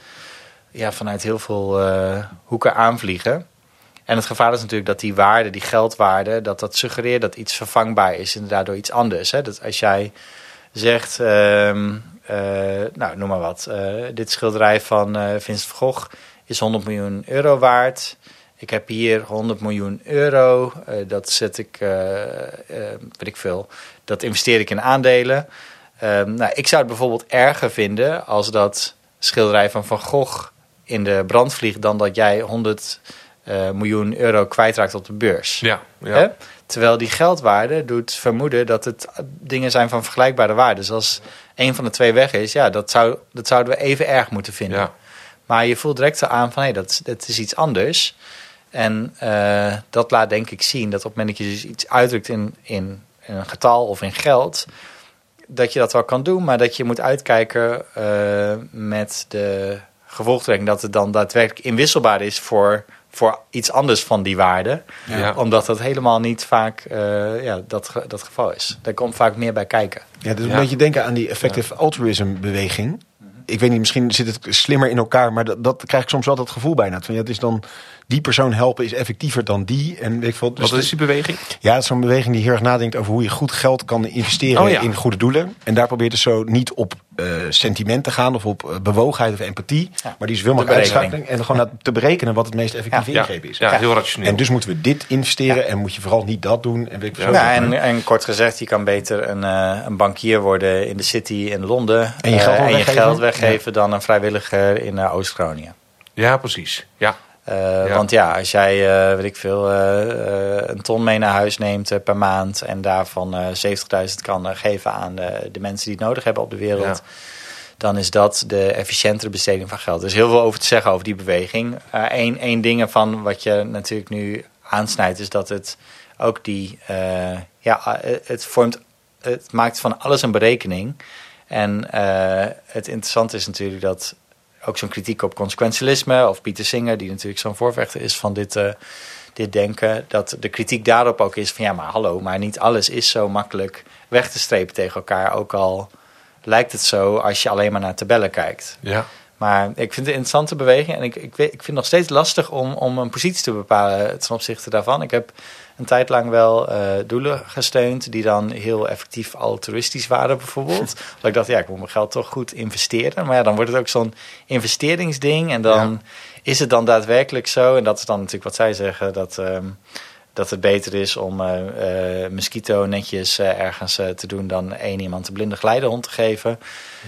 ja, vanuit heel veel uh, hoeken aanvliegen. En het gevaar is natuurlijk dat die waarde, die geldwaarde, dat dat suggereert dat iets vervangbaar is en daardoor iets anders. Hè? Dat als jij zegt, uh, nou noem maar wat, uh, dit schilderij van Vincent van Gogh is 100 miljoen euro waard. Ik heb hier 100 miljoen euro, dat zet ik, weet ik veel, dat investeer ik in aandelen. Ehm, nou, ik zou het bijvoorbeeld erger vinden als dat schilderij van Van Gogh in de brand vliegt dan dat jij 100 uh, eh, miljoen euro kwijtraakt op de beurs. Ja, ja. Terwijl die geldwaarde doet vermoeden dat het dingen zijn van vergelijkbare waarde. Dus als een van de twee weg is, ja, dat, zou, dat zouden we even erg moeten vinden. Ja. Maar je voelt direct aan van hé, hey, dat, dat is iets anders. En uh, dat laat denk ik zien dat op het moment dat je dus iets uitdrukt in, in, in een getal of in geld, dat je dat wel kan doen, maar dat je moet uitkijken uh, met de gevolgtrekking dat het dan daadwerkelijk inwisselbaar is voor, voor iets anders van die waarde. Omdat dat helemaal niet vaak uh, ja, dat, dat geval is. Daar komt vaak meer bij kijken. Ja, dus een beetje denken aan die effective altruism beweging. Ik weet niet, misschien zit het slimmer in elkaar, maar dat, dat krijg ik soms wel dat gevoel bijna. Van, ja, het is dan die persoon helpen is effectiever dan die. En weet ik veel, dus Wat is die beweging? Ja, het is zo'n beweging die heel erg nadenkt over hoe je goed geld kan investeren oh, in goede doelen. En daar probeert dus zo niet op uh, sentiment te gaan of op uh, bewogenheid of empathie. Maar die is veel meer uitschakeling. En gewoon te berekenen wat het meest effectieve ja. ingreep is. Ja, heel rationeel. En dus moeten we dit investeren en moet je vooral niet dat doen. En, weet ik ja, en, en, kort gezegd, je kan beter een, uh, een bankier worden in de city in Londen. En je geld, en je geld weggeven dan een vrijwilliger in Oost-Groningen. Ja, precies. Ja. Uh, Want ja, als jij, uh, weet ik veel, uh, een ton mee naar huis neemt per maand en daarvan 70.000 kan geven aan de, de, mensen die het nodig hebben op de wereld, dan is dat de efficiëntere besteding van geld. Er is heel veel over te zeggen over die beweging. Eén één ding van wat je natuurlijk nu aansnijdt, is dat het ook die, ja, het vormt, het maakt van alles een berekening. En het interessante is natuurlijk dat ook zo'n kritiek op consequentialisme, of Pieter Singer, die natuurlijk zo'n voorvechter is van dit, dit denken, dat de kritiek daarop ook is van ja, maar hallo, maar niet alles is zo makkelijk weg te strepen tegen elkaar, ook al lijkt het zo als je alleen maar naar tabellen kijkt. Ja. Maar ik vind het een interessante beweging. En ik, ik, ik vind het nog steeds lastig om, om een positie te bepalen ten opzichte daarvan. Ik heb een tijd lang wel uh, doelen gesteund die dan heel effectief altruïstisch waren bijvoorbeeld. Dat ik dacht, ja, ik moet mijn geld toch goed investeren. Maar ja, dan wordt het ook zo'n investeringsding. En dan is het dan daadwerkelijk zo. En dat is dan natuurlijk wat zij zeggen, dat... Um, dat het beter is om uh, uh, mosquito netjes uh, ergens te doen dan één iemand een blinde geleidehond te geven.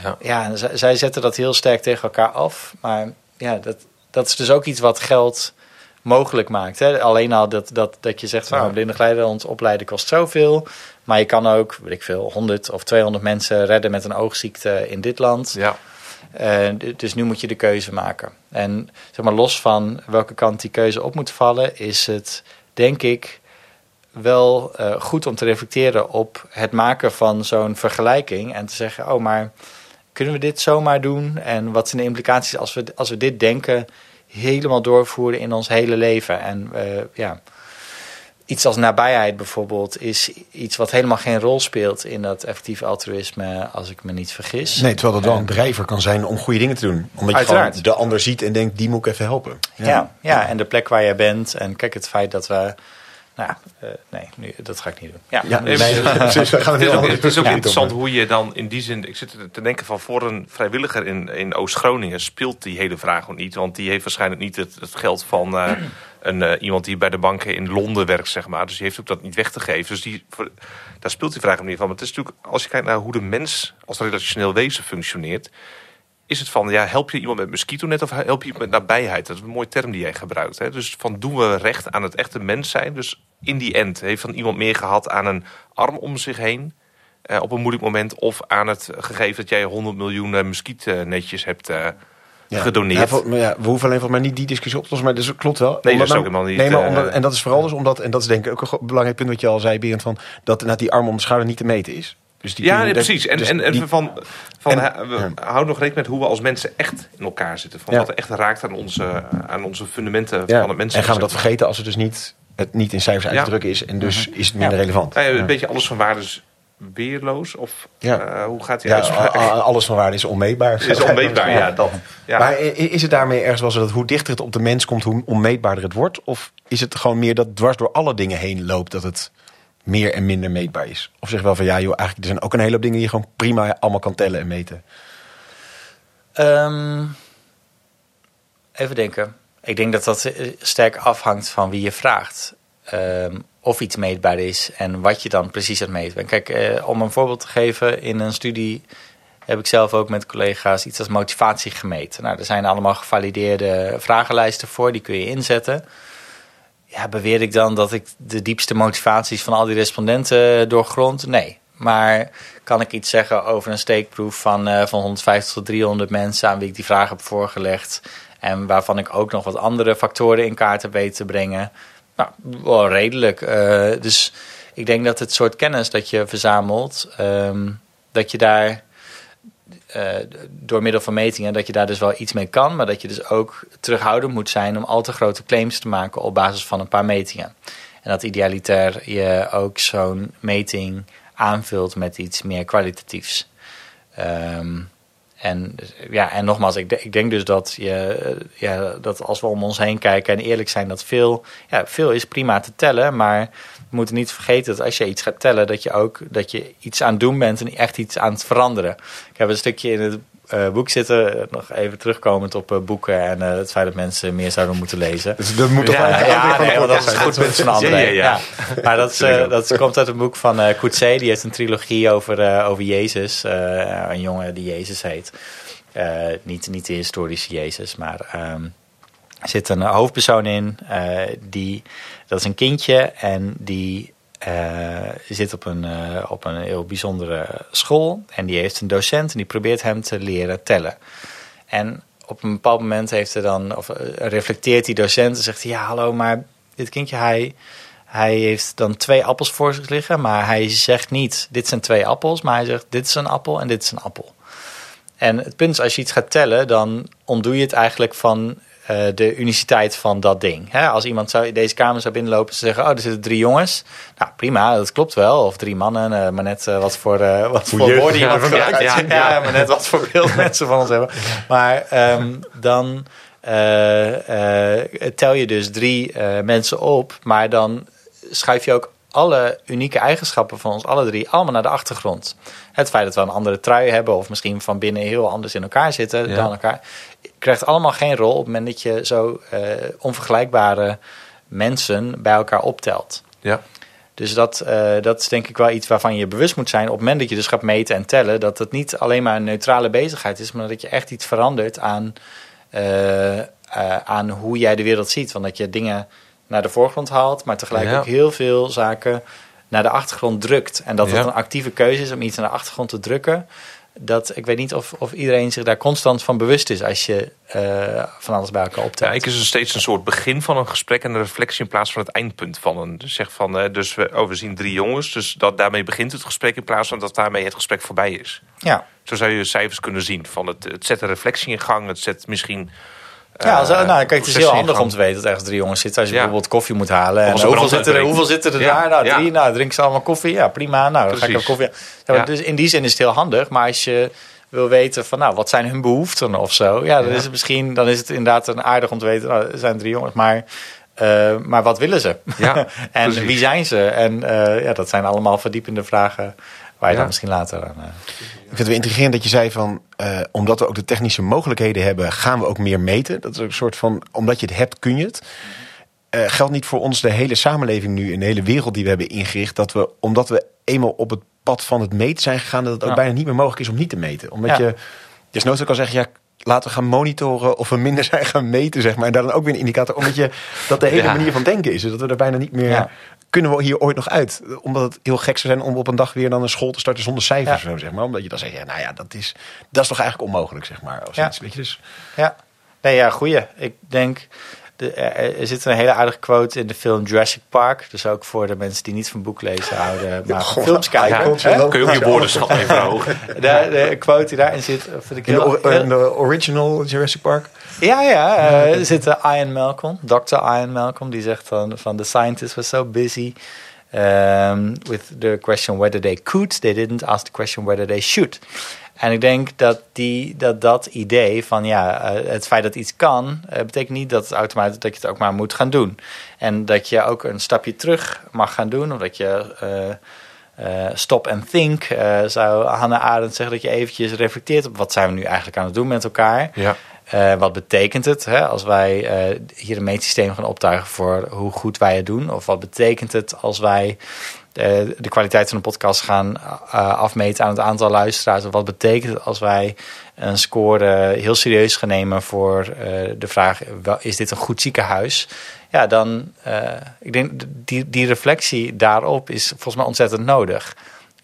Ja, ja zij zetten dat heel sterk tegen elkaar af. Maar ja, dat, dat is dus ook iets wat geld mogelijk maakt. Hè? Alleen al dat, dat, dat je zegt van ja. een blinde geleidehond opleiden kost zoveel. Maar je kan ook, weet ik veel, 100 of 200 mensen redden met een oogziekte in dit land. Ja. dus nu moet je de keuze maken. En zeg maar, los van welke kant die keuze op moet vallen, is het denk ik, wel uh, goed om te reflecteren op het maken van zo'n vergelijking. En te zeggen, oh, maar kunnen we dit zomaar doen? En wat zijn de implicaties als we, als we dit denken helemaal doorvoeren in ons hele leven? En uh, ja, iets als nabijheid bijvoorbeeld is iets wat helemaal geen rol speelt in dat effectief altruïsme, als ik me niet vergis. Nee, terwijl dat wel een drijver kan zijn om goede dingen te doen. Omdat je gewoon de ander ziet en denkt, die moet ik even helpen. Ja. ja, ja, en de plek waar je bent. En kijk, het feit dat we nou, uh, nee, nu, dat ga ik niet doen. Ja, ja nee, nee, precies, we gaan het, het, is ook, het is ook interessant hoe je dan in die zin... Ik zit te denken van voor een vrijwilliger in, in Oost-Groningen... speelt die hele vraag ook niet. Want die heeft waarschijnlijk niet het, het geld van... Uh, een, uh, iemand die bij de banken in Londen werkt, zeg maar. Dus die heeft ook dat niet weg te geven. Dus die, voor, daar speelt die vraag ook niet van. Maar het is natuurlijk, als je kijkt naar hoe de mens als relationeel wezen functioneert is het van, ja, help je iemand met mosquito net of help je iemand met nabijheid? Dat is een mooie term die jij gebruikt. Hè? Dus van, doen we recht aan het echte mens zijn? Dus in die end heeft van iemand meer gehad aan een arm om zich heen... Uh, op een moeilijk moment... of aan het gegeven dat jij 100 miljoen uh, muskietnetjes hebt... Uh, ja. gedoneerd. Ja, ja, we hoeven alleen volgens mij niet die discussie op te lossen, maar dus klopt wel. Nee, dat is ook helemaal niet. Nee, maar omdat, en dat is vooral dus omdat, en dat is denk ik ook een belangrijk punt wat je al zei, Berend, van dat die arm om de schouder niet te meten is. Dus die ja, nee, precies. En, dus en, en van, van en, we houden nog rekening met hoe we als mensen echt in elkaar zitten. Van wat er echt raakt aan onze, aan onze fundamenten van het mensen. En gaan we dat vergeten als het dus niet, het niet in cijfers uit te drukken is. En dus mhm. is het minder relevant. een beetje alles van waarde is weerloos? Of uh, hoe gaat die ja, Alles van waarde is onmeetbaar. Is onmeetbaar, ja. Dat, ja. Maar is het daarmee ergens wel zo dat hoe dichter het op de mens komt, hoe onmeetbaarder het wordt? Of is het gewoon meer dat dwars door alle dingen heen loopt dat het meer en minder meetbaar is? Of zeg wel van ja, joh, eigenlijk er zijn ook een hele hoop dingen die je gewoon prima allemaal kan tellen en meten. Um, even denken. Ik denk dat dat eh, sterk afhangt van wie je vraagt. Um, of iets meetbaar is en wat je dan precies aan het meten. Kijk, eh, om een voorbeeld te geven, in een studie heb ik zelf ook met collega's iets als motivatie gemeten. Nou, er zijn allemaal gevalideerde vragenlijsten voor, die kun je inzetten beweer ik dan dat ik de diepste motivaties van al die respondenten doorgrond? Nee. Maar kan ik iets zeggen over een steekproef van, uh, van 150 tot 300 mensen aan wie ik die vraag heb voorgelegd? En waarvan ik ook nog wat andere factoren in kaart heb weten te brengen? Nou, wel redelijk. Uh, dus ik denk dat het soort kennis dat je verzamelt, um, dat je daar door middel van metingen dat je daar dus wel iets mee kan, maar dat je dus ook terughoudend moet zijn om al te grote claims te maken op basis van een paar metingen. En dat idealitair je ook zo'n meting aanvult met iets meer kwalitatiefs. Um, en, ja, en nogmaals, ik, ik denk dus dat, je, ja, dat als we om ons heen kijken en eerlijk zijn, dat veel, ja, veel is prima te tellen, maar we moeten niet vergeten dat als je iets gaat tellen, dat je ook dat je iets aan het doen bent en echt iets aan het veranderen. Ik heb een stukje in het uh, boek zitten, eh, nog even terugkomend op uh, boeken en uh, het feit dat mensen meer zouden moeten lezen. Dus dat moet toch ja, ja, nee, want dat is een goed punt van anderen. Ja, ja, ja. Maar dat, dat komt uit een boek van uh, Coetzee, die heeft een trilogie over, over Jezus, een jongen die Jezus heet. niet, niet de historische Jezus, maar um, er zit een hoofdpersoon in, die, dat is een kindje en die zit op een, uh, op een heel bijzondere school. En die heeft een docent en die probeert hem te leren tellen. En op een bepaald moment heeft hij dan, of, uh, reflecteert die docent en zegt Ja, hallo, maar dit kindje, hij, hij heeft dan twee appels voor zich liggen, maar hij zegt niet: dit zijn twee appels, maar hij zegt: dit is een appel en dit is een appel. En het punt is, als je iets gaat tellen, dan ontdoe je het eigenlijk van uh, de uniciteit van dat ding. Hè, als iemand zou in deze kamer zou binnenlopen en zeggen: Oh, er zitten drie jongens. Nou, prima, dat klopt wel. Of drie mannen, uh, maar net uh, wat voor, wat voor woorden je ja, ja, ja, ja, maar net wat voor beeld mensen van ons hebben. Maar um, dan tel je dus drie mensen op, maar dan schuif je ook alle unieke eigenschappen van ons alle drie allemaal naar de achtergrond. Het feit dat we een andere trui hebben of misschien van binnen heel anders in elkaar zitten dan elkaar, krijgt allemaal geen rol op het moment dat je zo uh, onvergelijkbare mensen bij elkaar optelt. Ja. Dus dat, uh, dat is denk ik wel iets waarvan je bewust moet zijn op het moment dat je dus gaat meten en tellen. Dat het niet alleen maar een neutrale bezigheid is, maar dat je echt iets verandert aan, uh, aan hoe jij de wereld ziet. Want dat je dingen naar de voorgrond haalt, maar tegelijk ook heel veel zaken naar de achtergrond drukt. En dat het een actieve keuze is om iets naar de achtergrond te drukken. Dat, ik weet niet of, of iedereen zich daar constant van bewust is als je uh, van alles bij elkaar optelt. Ja, ik is het steeds een soort begin van een gesprek en een reflectie in plaats van het eindpunt van een. Dus zeg van, uh, dus we, oh, we zien drie jongens, dus dat, daarmee begint het gesprek in plaats van dat daarmee het gesprek voorbij is. Ja. Zo zou je cijfers kunnen zien. Van het, het zet een reflectie in gang, het zet misschien ja, als, nou, kijk, het is heel handig om te weten dat ergens drie jongens zitten. Als je bijvoorbeeld koffie moet halen. En hoeveel zitten, er, hoeveel zitten er daar? Nou, drie. Nou, drinken ze allemaal koffie. Ja, prima. Nou, dan ga ik koffie. Dus in die zin is het heel handig. Maar als je wil weten van, nou, wat zijn hun behoeften of zo? Ja, dan is het misschien, dan is het inderdaad een aardig om te weten. Nou, er zijn drie jongens, maar... Uh, maar wat willen ze? Ja, en wie zijn ze? En uh, ja, dat zijn allemaal verdiepende vragen waar je dan misschien later aan. Uh... Ik vind het wel intrigerend dat je zei van, uh, omdat we ook de technische mogelijkheden hebben, gaan we ook meer meten. Dat is een soort van, omdat je het hebt, kun je het. Uh, geldt niet voor ons de hele samenleving nu, in de hele wereld die we hebben ingericht, dat we, omdat we eenmaal op het pad van het meten zijn gegaan, dat het ook bijna niet meer mogelijk is om niet te meten. Omdat ja. je, desnoods ook kan zeggen, ja, laten we gaan monitoren of we minder zijn gaan meten, zeg maar. En daar dan ook weer een indicator, omdat je dat de hele ja. manier van denken is. Dat we er bijna niet meer ja kunnen we hier ooit nog uit? Omdat het heel gek zou zijn om op een dag weer dan een school te starten zonder cijfers. Ja. zeg maar. Omdat je dan zegt, ja, nou ja, dat is, dat is toch eigenlijk onmogelijk, zeg maar. Of ja. Iets, weet je, dus... Ja, nee, ja, goeie. Ik denk, de, er, zit een hele aardige quote in de film Jurassic Park. Dus ook voor de mensen die niet van boek lezen houden, maar God, films kijken. Ja, kun je ook je woordenschat even verhogen. De, de quote die daarin zit, vind ik heel... In de, in de original Jurassic Park? Ja, ja. Uh, er zit Ian Malcolm, Dr. Ian Malcolm, die zegt van, van the scientists were so busy um, with the question whether they could, they didn't ask the question whether they should. En ik denk dat die, dat, dat idee van ja, uh, het feit dat iets kan, uh, betekent niet dat het automatisch dat je het ook maar moet gaan doen. En dat je ook een stapje terug mag gaan doen, of dat je uh, stop and think, zou Hannah Arendt zeggen, dat je eventjes reflecteert op wat zijn we nu eigenlijk aan het doen met elkaar. Ja. Uh, wat betekent het hè, als wij uh, hier een meetsysteem gaan optuigen voor hoe goed wij het doen? Of wat betekent het als wij de, de kwaliteit van de podcast gaan uh, afmeten aan het aantal luisteraars? Wat betekent als wij een score heel serieus gaan nemen voor de vraag: is dit een goed ziekenhuis? Ja, dan, ik denk die, die reflectie daarop is volgens mij ontzettend nodig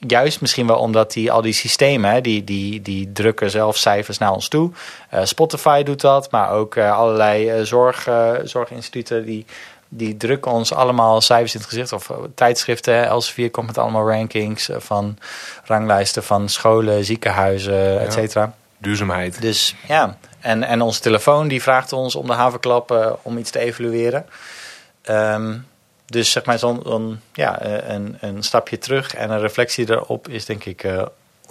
juist misschien wel omdat die, al die systemen, die, die, die drukken zelf cijfers naar ons toe. Uh, Spotify doet dat, maar ook allerlei zorg, zorginstituten die, die drukken ons allemaal cijfers in het gezicht. Of tijdschriften, Elsevier komt met allemaal rankings van ranglijsten van scholen, ziekenhuizen, et cetera. Duurzaamheid. Dus ja, en, en onze telefoon die vraagt ons om de haverklap om iets te evalueren. Um, dus zeg maar zo'n ja, eh, een, een stapje terug en een reflectie erop is denk ik uh,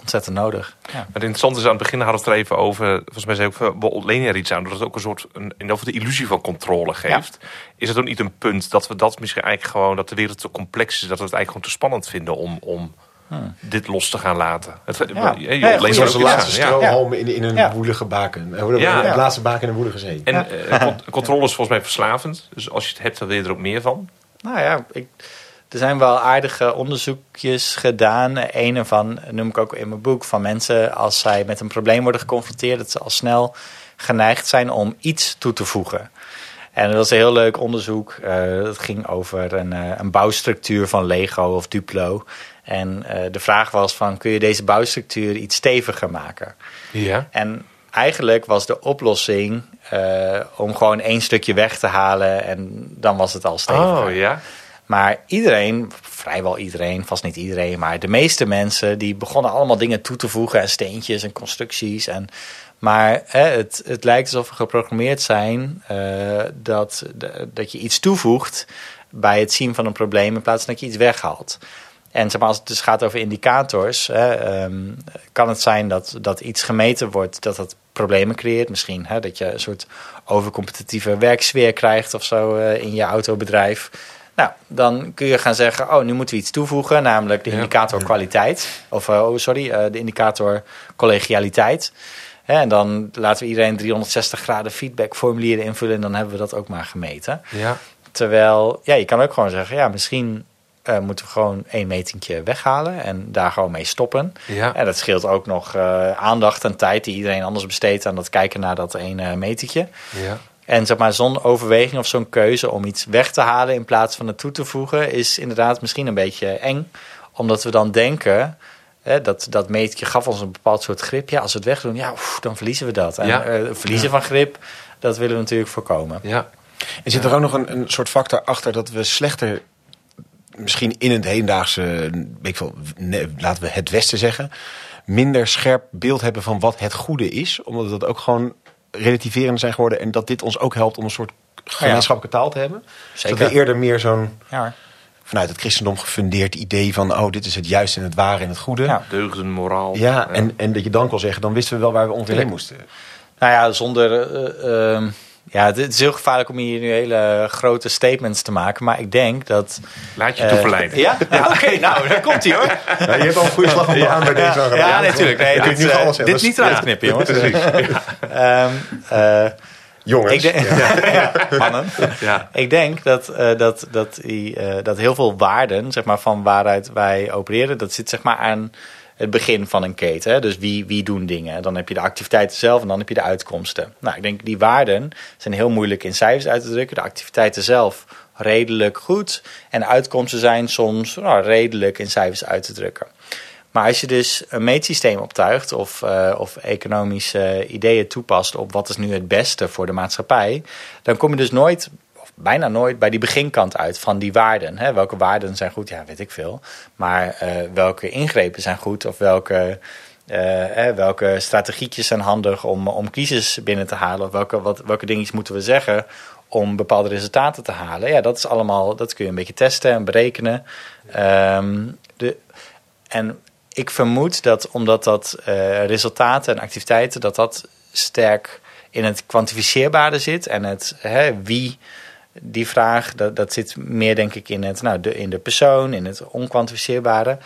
ontzettend nodig. Ja. Maar het interessante is aan het begin hadden we het er even over, volgens mij zei ook, we ontlenen er iets aan, dat het ook een soort, een, of de illusie van controle geeft. Is het ook niet een punt dat we dat misschien eigenlijk gewoon, dat de wereld te complex is, dat we het eigenlijk gewoon te spannend vinden om, om Hmm. dit los te gaan laten. Het, ja. Je, je ja, de laatste strohalm in, in een ja. woelige baken. Ja. De laatste baken in een woelige zee. En uh, controle is volgens mij verslavend. Dus als je het hebt, dan wil je er ook meer van. Nou ja, ik, er zijn wel aardige onderzoekjes gedaan. Een ervan noem ik ook in mijn boek van mensen als zij met een probleem worden geconfronteerd, dat ze al snel geneigd zijn om iets toe te voegen. En dat was een heel leuk onderzoek. Uh, dat ging over een, uh, een, bouwstructuur van Lego of Duplo. En uh, de vraag was van, kun je deze bouwstructuur iets steviger maken? Ja. En eigenlijk was de oplossing om gewoon één stukje weg te halen en dan was het al stevig. Oh ja. Maar iedereen, vrijwel iedereen, vast niet iedereen, maar de meeste mensen die begonnen allemaal dingen toe te voegen en steentjes en constructies. En, maar hè, het, het lijkt alsof we geprogrammeerd zijn uh, dat, dat je iets toevoegt bij het zien van een probleem in plaats van dat je iets weghaalt. En zeg maar, als het dus gaat over indicators, hè, um, kan het zijn dat, dat iets gemeten wordt dat dat problemen creëert. Misschien hè, dat je een soort overcompetitieve werksfeer krijgt of zo uh, in je autobedrijf. Nou, dan kun je gaan zeggen, oh, nu moeten we iets toevoegen, namelijk de indicator kwaliteit. Of, uh, oh, sorry, uh, de indicator collegialiteit. En dan laten we iedereen 360 graden feedbackformulieren invullen en dan hebben we dat ook maar gemeten. Ja. Terwijl, ja, je kan ook gewoon zeggen, ja, misschien uh, moeten we gewoon één metingje weghalen en daar gewoon mee stoppen. Ja. En dat scheelt ook nog uh, aandacht en tijd die iedereen anders besteedt aan dat kijken naar dat ene metingje. Ja. En zeg maar, zo'n overweging of zo'n keuze om iets weg te halen in plaats van het toe te voegen, is inderdaad misschien een beetje eng. Omdat we dan denken, hè, dat, dat meetje gaf ons een bepaald soort grip. Ja, als we het wegdoen, ja, oef, dan verliezen we dat. En Ja. verliezen van grip, dat willen we natuurlijk voorkomen. Ja. Er zit er ook nog een, een soort factor achter dat we slechter, misschien in het hedendaagse, weet ik veel, nee, laten we het Westen zeggen, minder scherp beeld hebben van wat het goede is. Omdat we dat ook gewoon relativerend zijn geworden. En dat dit ons ook helpt om een soort gemeenschappelijke taal te hebben. Zeker. Dat we eerder meer zo'n Ja, vanuit het christendom gefundeerd idee van... oh, dit is het juiste en het ware en het goede. Ja. Ja, Deugden, moraal. en, en dat je dan kon zeggen, dan wisten we wel waar we ongeveer heen moesten. Nou ja, zonder. eh, ehm, ja, het is heel gevaarlijk om hier nu hele grote statements te maken. Maar ik denk dat. Laat je eh, toe verleiden. ja, ja oké, nou, daar komt hij hoor. Ja, je hebt al een goede slag van de aan bij deze. Ja, ja, natuurlijk. Nee, Je kunt dit, nu eh, alles dit niet eruit knippen, jongens. Precies. Ehm, eh, Jongens. ik denk, ja, mannen. Ja. Ik denk dat, eh, dat, dat, die, eh, dat heel veel waarden, zeg maar, van waaruit wij opereren, dat zit zeg maar aan het begin van een keten. Dus wie, wie doen dingen. Dan heb je de activiteiten zelf en dan heb je de uitkomsten. Nou, ik denk die waarden zijn heel moeilijk in cijfers uit te drukken. De activiteiten zelf redelijk goed. En de uitkomsten zijn soms nou, redelijk in cijfers uit te drukken. Maar als je dus een meetsysteem optuigt of, eh, of economische ideeën toepast op wat is nu het beste voor de maatschappij, dan kom je dus nooit, bijna nooit, bij die beginkant uit van die waarden. Hè? Welke waarden zijn goed? Ja, weet ik veel. Maar eh, welke ingrepen zijn goed of welke. eh, welke strategietjes zijn handig om, om kiezers binnen te halen? Of welke, wat, welke dingetjes moeten we zeggen om bepaalde resultaten te halen? Ja, dat is allemaal, dat kun je een beetje testen en berekenen. Ehm, de, en ik vermoed dat omdat dat eh, resultaten en activiteiten, dat dat sterk in het kwantificeerbare zit. En het hè, wie, die vraag, dat, dat zit meer denk ik in, het, nou, de, in de persoon, in het onkwantificeerbare.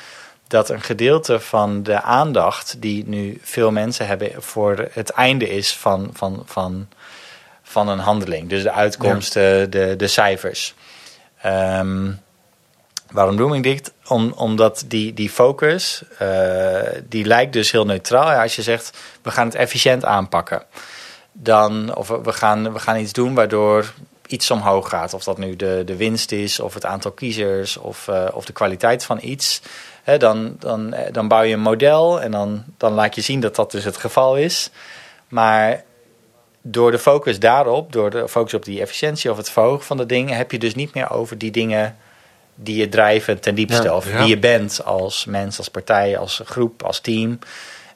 Dat een gedeelte van de aandacht die nu veel mensen hebben voor het einde is van, van, van, van een handeling. Dus de uitkomsten, de, de cijfers. Ehm, Waarom ik dit? Om, omdat die, die focus, uh, die lijkt dus heel neutraal. Ja, als je zegt, we gaan het efficiënt aanpakken. Dan, of we gaan, we gaan iets doen waardoor iets omhoog gaat. Of dat nu de, de winst is, of het aantal kiezers, of, uh, of de kwaliteit van iets. He, dan, dan, dan bouw je een model en dan, dan laat je zien dat dat dus het geval is. Maar door de focus daarop, door de focus op die efficiëntie of het verhogen van de dingen, heb je dus niet meer over die dingen die je drijven ten diepste. Ja, of ja. wie je bent als mens, als partij, als groep, als team.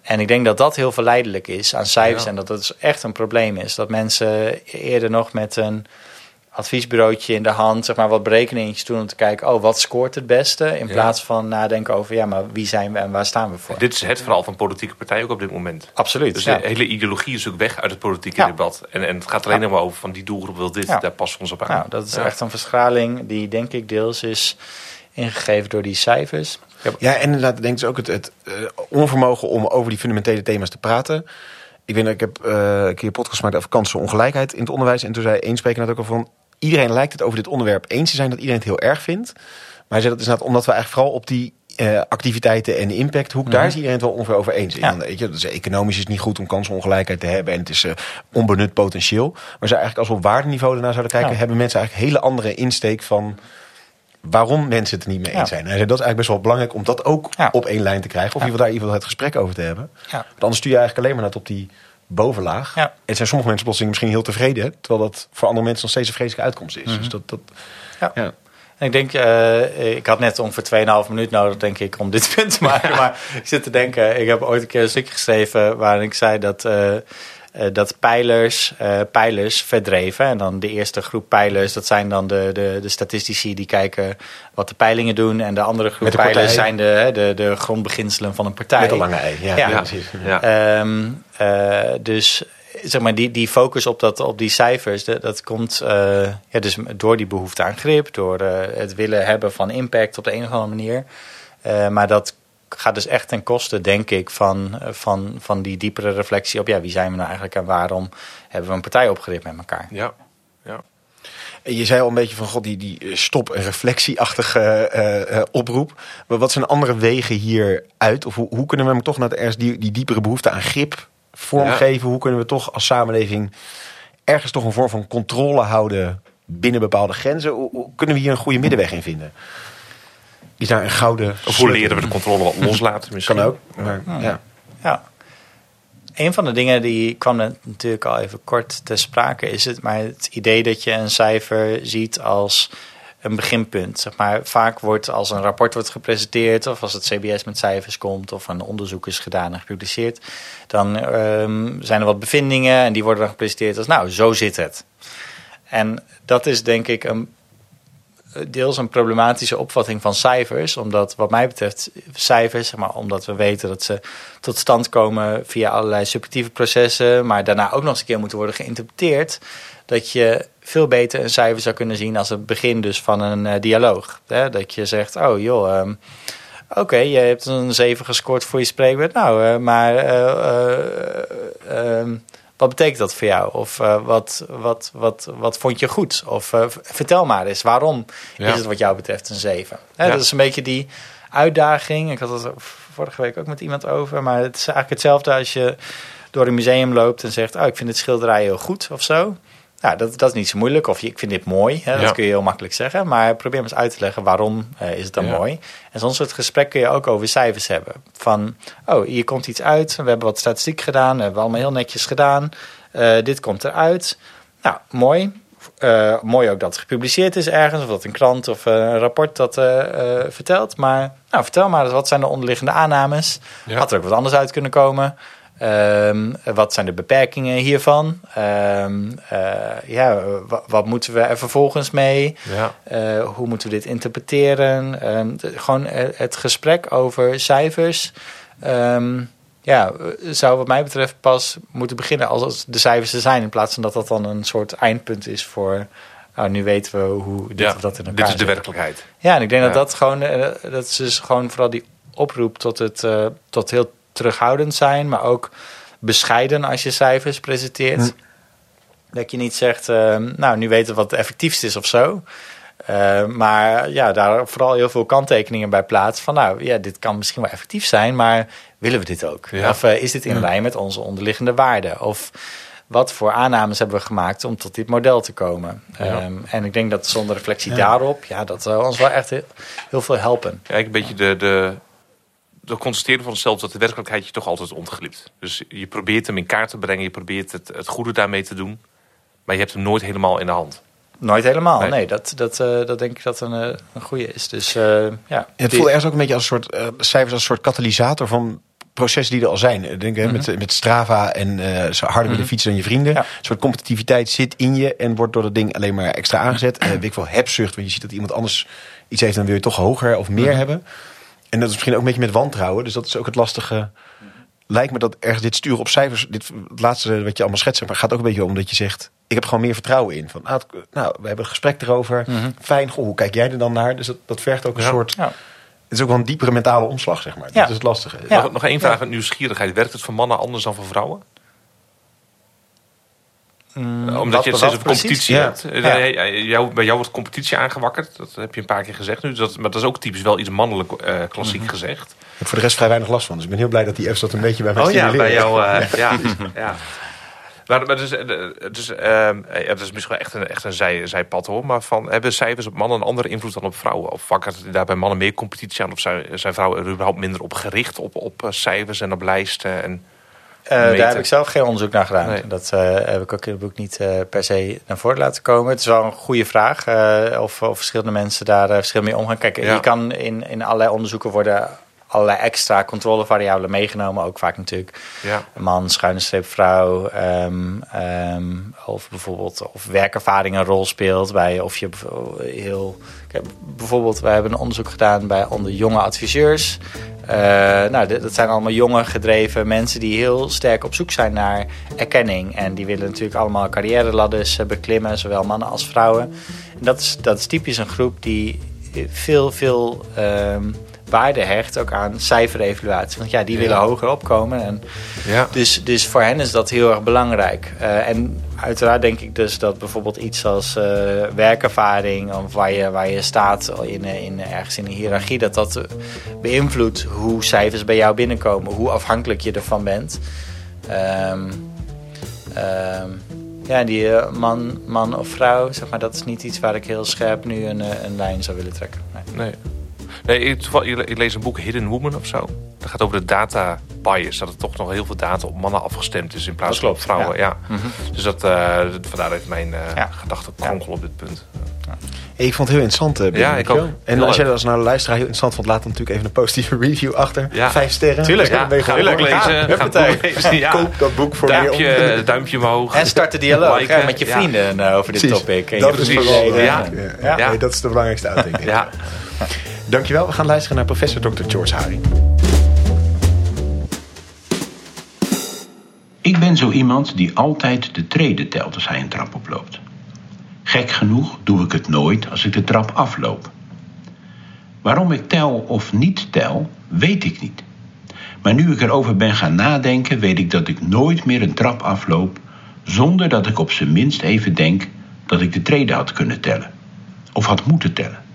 En ik denk dat dat heel verleidelijk is aan cijfers. Ja. En dat dat dus echt een probleem is. Dat mensen eerder nog met een adviesbureautje in de hand, zeg maar, wat berekeningetjes doen om te kijken, oh, wat scoort het beste? In Ja. plaats van nadenken over, ja, maar wie zijn we en waar staan we voor? Dit is het verhaal van politieke partijen ook op dit moment. Absoluut. Dus ja. de hele ideologie is ook weg uit het politieke Ja. debat. En, en het gaat alleen Ja. nog maar over van die doelgroep wil dit, Ja. daar passen we ons op aan. Nou, dat is Ja. echt een verschraling die denk ik deels is ingegeven door die cijfers. Ja, en inderdaad, ik denk dus ook het, het eh, onvermogen om over die fundamentele thema's te praten. Ik weet ik heb eh, een keer een podcast gemaakt over kansenongelijkheid in het onderwijs. En toen zei één spreker net ook al van... iedereen lijkt het over dit onderwerp eens te zijn dat iedereen het heel erg vindt. Maar hij zei dat is inderdaad omdat we eigenlijk vooral op die eh, activiteiten en impacthoek... daar is iedereen het wel ongeveer over eens. Ja. En, weet je, dus economisch is het niet goed om kansenongelijkheid te hebben... en het is onbenut potentieel. Maar ze eigenlijk als we op waardeniveau ernaar zouden kijken... Ja. hebben mensen eigenlijk een hele andere insteek van waarom mensen het er niet mee eens zijn. En dat is eigenlijk best wel belangrijk om dat ook op één lijn te krijgen. Of in ieder geval daar in ieder geval het gesprek over te hebben. Want anders stuur je eigenlijk alleen maar net op die bovenlaag. Ja. En zijn sommige mensen plotseling misschien heel tevreden. Terwijl dat voor andere mensen nog steeds een vreselijke uitkomst is. Dus dat, dat, Ja. ja. Ik denk, uh, ik had net ongeveer 2,5 minuut nodig, denk ik, om dit punt te maken. Maar ik zit te denken, ik heb ooit een keer een stukje geschreven waarin ik zei dat. Uh, dat pijlers, uh, pijlers verdreven. En dan de eerste groep pijlers, dat zijn dan de, de, de statistici die kijken wat de peilingen doen. En de andere groep de pijlers zijn de, de, de grondbeginselen van een partij. Met een lange ei, ja. ja. ja. ja. Um, uh, dus zeg maar, die, die focus op, dat, op die cijfers, dat, dat komt uh, ja, dus door die behoefte aan grip, door uh, het willen hebben van impact op de een of andere manier. Uh, maar dat gaat dus echt ten koste, denk ik, van, van, van die diepere reflectie op ja, wie zijn we nou eigenlijk en waarom hebben we een partij opgericht met elkaar. Ja, ja. En je zei al een beetje van god, die, die stop- en reflectieachtige uh, uh, oproep. Maar wat zijn andere wegen hieruit? Of hoe, hoe kunnen we hem toch naar ergens die, die diepere behoefte aan grip vormgeven? Ja. Hoe kunnen we toch als samenleving ergens toch een vorm van controle houden binnen bepaalde grenzen? Hoe, hoe kunnen we hier een goede middenweg in vinden? Is daar een gouden. Of hoe leren we de controle wat loslaten? Misschien? Kan ook. Maar, ja. ja. ja. Een van de dingen die kwam natuurlijk al even kort ter sprake, is het maar het idee dat je een cijfer ziet als een beginpunt. Zeg maar, vaak wordt als een rapport wordt gepresenteerd, of als het CBS met cijfers komt, of een onderzoek is gedaan en gepubliceerd, dan um, zijn er wat bevindingen en die worden dan gepresenteerd als, nou, zo zit het. En dat is denk ik een, deels een problematische opvatting van cijfers, omdat wat mij betreft cijfers, zeg maar, omdat we weten dat ze tot stand komen via allerlei subjectieve processen, maar daarna ook nog eens een keer moeten worden geïnterpreteerd, dat je veel beter een cijfer zou kunnen zien als het begin dus van een uh, dialoog. Hè? Dat je zegt, oh joh, um, oké, je hebt een 7 gescoord voor je spreekwoord. Nou, uh, maar uh, wat betekent dat voor jou? Of wat, wat, wat, wat vond je goed? Of vertel maar eens, waarom ja. is het wat jou betreft een 7? Hè, ja. Dat is een beetje die uitdaging. Ik had het vorige week ook met iemand over. Maar het is eigenlijk hetzelfde als je door een museum loopt en zegt... oh, ik vind het schilderij heel goed of zo. Nou, dat, dat is niet zo moeilijk. Of ik vind dit mooi. Hè, dat ja. kun je heel makkelijk zeggen. Maar probeer eens uit te leggen waarom uh, is het dan ja. mooi. En soms het gesprek kun je ook over cijfers hebben. Van, oh, hier komt iets uit. We hebben wat statistiek gedaan. We hebben allemaal heel netjes gedaan. Uh, dit komt eruit. Nou, mooi. Uh, mooi ook dat het gepubliceerd is ergens. Of dat een krant of een rapport dat vertelt. Maar nou, vertel maar eens, wat zijn de onderliggende aannames? Ja. Had er ook wat anders uit kunnen komen? Um, wat zijn de beperkingen hiervan? Um, uh, ja, wat, moeten we er vervolgens mee? Ja. Uh, hoe moeten we dit interpreteren? Um, de, gewoon het gesprek over cijfers. ja, zou wat mij betreft pas moeten beginnen als de cijfers er zijn. In plaats van dat dat dan een soort eindpunt is voor... Nou, nu weten we hoe dit ja, of dat in elkaar Dit is de werkelijkheid. Ja, en ik denk ja. dat dat gewoon... dat is dus gewoon vooral die oproep tot het uh, tot heel terughoudend zijn, maar ook bescheiden als je cijfers presenteert. Hm. Dat je niet zegt, uh, nou, nu weten we wat het effectiefst is of zo. Uh, maar ja, daar vooral heel veel kanttekeningen bij plaats. Van nou, ja, dit kan misschien wel effectief zijn, maar willen we dit ook? Ja. Of uh, is dit in ja. lijn met onze onderliggende waarden? Of wat voor aannames hebben we gemaakt om tot dit model te komen? Ja. Um, en ik denk dat zonder reflectie daarop, ja, dat zou ons wel echt heel, heel veel helpen. Kijk, een beetje de, de we constateren van onszelf dat de werkelijkheid je toch altijd ontglipt. Dus je probeert hem in kaart te brengen, je probeert het, het goede daarmee te doen. Maar je hebt hem nooit helemaal in de hand. Nooit helemaal, nee. nee dat, dat, uh, dat denk ik dat een, uh, een goede is. Dus, uh, ja. Het voelt ergens ook een beetje als een soort cijfers, als een soort katalysator van processen die er al zijn. Ik denk mm -hmm. met, met Strava en uh, zo harder willen mm -hmm. fietsen dan je vrienden. Ja. Een soort competitiviteit zit in je en wordt door dat ding alleen maar extra aangezet. Uh, weet ik wel, hebzucht, want je ziet dat iemand anders iets heeft, dan wil je toch hoger of meer mm -hmm. hebben. En dat is misschien ook een beetje met wantrouwen. Dus dat is ook het lastige. Lijkt me dat ergens dit sturen op cijfers, dit het laatste wat je allemaal schetst, maar gaat ook een beetje om dat je zegt: ik heb gewoon meer vertrouwen in. Van, nou, nou we hebben een gesprek erover. Mm -hmm. Fijn, goh, hoe kijk jij er dan naar? Dus dat, dat vergt ook een ja. soort. Ja. Het is ook wel een diepere mentale omslag, zeg maar. Ja. Dat is het lastige. Ja. Nog, nog één vraag uit nieuwsgierigheid. Werkt het voor mannen anders dan voor vrouwen? Mm, Omdat je het steeds over competitie ja. hebt. Ja. Jou, bij jou wordt competitie aangewakkerd. Dat heb je een paar keer gezegd nu. Dat, maar dat is ook typisch wel iets mannelijk uh, klassiek Mhm. mm -hmm. gezegd. Ik heb voor de rest vrij weinig last van. Dus ik ben heel blij dat die F's dat een beetje bij mij oh, ja, bij jou. Uh, ja, ja. Maar, maar dus, dus, uh, ja, dat is misschien wel echt een, echt een zij, zijpad hoor. Maar van, hebben cijfers op mannen een andere invloed dan op vrouwen? Of wakkert daar bij mannen meer competitie aan? Of zijn, zijn vrouwen er überhaupt minder op gericht op, op cijfers en op lijsten? En... Uh, daar heb ik zelf geen onderzoek naar gedaan. Nee. Dat uh, heb ik ook in het boek niet uh, per se naar voren laten komen. Het is wel een goede vraag of, of, verschillende mensen daar verschillend mee omgaan. Kijk, ja. je kan in, in allerlei onderzoeken worden allerlei extra controlevariabelen meegenomen. Ook vaak natuurlijk Ja. man, schuine streep vrouw. Um, um, of bijvoorbeeld of werkervaring een rol speelt. Bij of je heel... Kijk, bijvoorbeeld, we hebben een onderzoek gedaan bij onder jonge adviseurs. Uh, nou, dat zijn allemaal jonge gedreven mensen die heel sterk op zoek zijn naar erkenning. En die willen natuurlijk allemaal carrière ladders beklimmen, zowel mannen als vrouwen. En dat is, dat is typisch een groep die veel, veel um, waarde hecht ook aan cijferevaluatie. Want ja, die Ja. willen hoger opkomen. En Ja. dus, dus voor hen is dat heel erg belangrijk. Uh, en uiteraard denk ik dus dat bijvoorbeeld iets als uh, werkervaring... of waar je, waar je staat in, in, ergens in een hiërarchie... dat dat beïnvloedt hoe cijfers bij jou binnenkomen. Hoe afhankelijk je ervan bent. Um, um, ja, die uh, man, man of vrouw, zeg maar, dat is niet iets waar ik heel scherp nu een, een lijn zou willen trekken. Nee. Nee. Nee, ik, lees een boek Hidden Woman of zo. Dat gaat over de data bias. Dat er toch nog heel veel data op mannen afgestemd is in plaats Dat van op klopt, vrouwen. Ja. Mhm. Dus dat, eh, vandaar heeft mijn eh Ja. gedachte kronkel op dit punt. Ik vond het heel interessant, uh, Ja, ik ook. En Heel als jij dat als nou de luisteraar heel interessant vond, laat dan natuurlijk even een positieve review achter. Ja. Vijf sterren. Tuurlijk, Dus ben je lezen. Ja, Ga het huppatee. boek lezen. Ja. Koop dat boek voor Duimpje, meer duimpje omhoog. En start de dialoog Liken, hè, met je vrienden uh, over dit Precies. topic. En Dat is vooral, ja. Ja. Nee, dat is de belangrijkste uiting. Ja. Dankjewel. We gaan luisteren naar professor Dr. George Haring. Ik ben zo iemand die altijd de treden telt als hij een trap oploopt. Gek genoeg doe ik het nooit als ik de trap afloop. Waarom ik tel of niet tel, weet ik niet. Maar nu ik erover ben gaan nadenken, weet ik dat ik nooit meer een trap afloop zonder dat ik op zijn minst even denk dat ik de treden had kunnen tellen. Of had moeten tellen.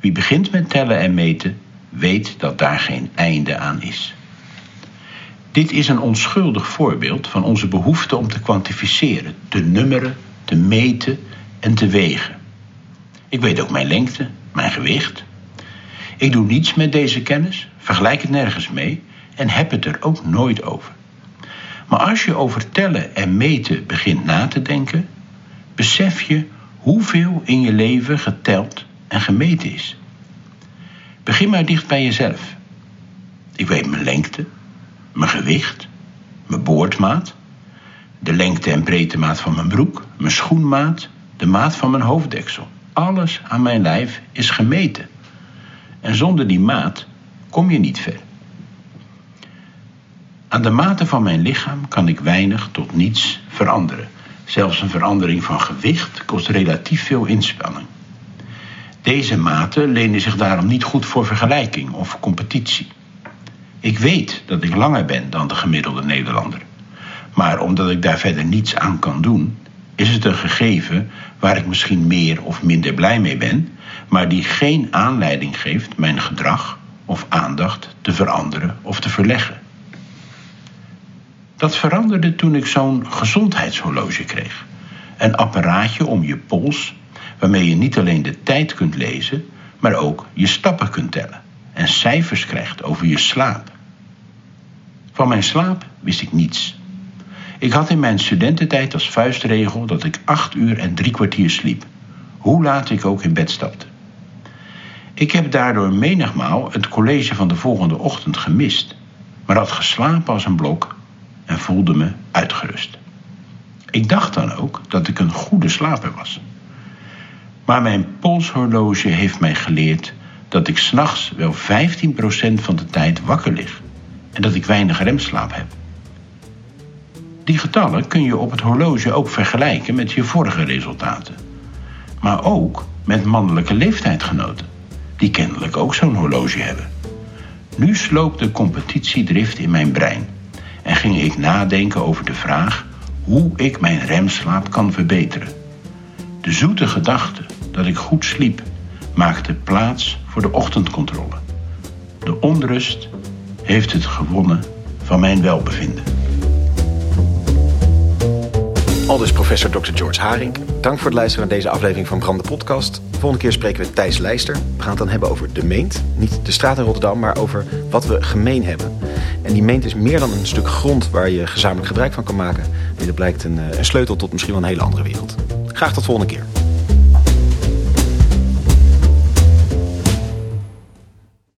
Wie begint met tellen en meten, weet dat daar geen einde aan is. Dit is een onschuldig voorbeeld van onze behoefte om te kwantificeren, te nummeren, te meten en te wegen. Ik weet ook mijn lengte, mijn gewicht. Ik doe niets met deze kennis, vergelijk het nergens mee en heb het er ook nooit over. Maar als je over tellen en meten begint na te denken, besef je hoeveel in je leven geteld en gemeten is. Begin maar dicht bij jezelf. Ik weet mijn lengte, mijn gewicht, mijn boordmaat, de lengte en breedtemaat van mijn broek, mijn schoenmaat, de maat van mijn hoofddeksel. Alles aan mijn lijf is gemeten. En zonder die maat kom je niet ver. Aan de maten van mijn lichaam kan ik weinig tot niets veranderen. Zelfs een verandering van gewicht kost relatief veel inspanning. Deze maten lenen zich daarom niet goed voor vergelijking of competitie. Ik weet dat ik langer ben dan de gemiddelde Nederlander. Maar omdat ik daar verder niets aan kan doen, is het een gegeven waar ik misschien meer of minder blij mee ben, maar die geen aanleiding geeft mijn gedrag of aandacht te veranderen of te verleggen. Dat veranderde toen ik zo'n gezondheidshorloge kreeg. Een apparaatje om je pols, waarmee je niet alleen de tijd kunt lezen, maar ook je stappen kunt tellen en cijfers krijgt over je slaap. Van mijn slaap wist ik niets. Ik had in mijn studententijd als vuistregel dat ik acht uur en drie kwartier sliep, hoe laat ik ook in bed stapte. Ik heb daardoor menigmaal het college van de volgende ochtend gemist, maar had geslapen als een blok en voelde me uitgerust. Ik dacht dan ook dat ik een goede slaper was. Maar mijn polshorloge heeft mij geleerd dat ik s'nachts wel 15% van de tijd wakker lig en dat ik weinig remslaap heb. Die getallen kun je op het horloge ook vergelijken met je vorige resultaten. Maar ook met mannelijke leeftijdgenoten, die kennelijk ook zo'n horloge hebben. Nu sloop de competitiedrift in mijn brein en ging ik nadenken over de vraag hoe ik mijn remslaap kan verbeteren. De zoete gedachte dat ik goed sliep maakte plaats voor de ochtendcontrole. De onrust heeft het gewonnen van mijn welbevinden. Al dus professor Dr. George Haring. Dank voor het luisteren naar deze aflevering van Brand de Podcast. Volgende keer spreken we Thijs Leister. We gaan het dan hebben over de meent. Niet de straat in Rotterdam, maar over wat we gemeen hebben. En die meent is meer dan een stuk grond waar je gezamenlijk gebruik van kan maken. Nee, dat blijkt een, een sleutel tot misschien wel een hele andere wereld. Graag tot volgende keer.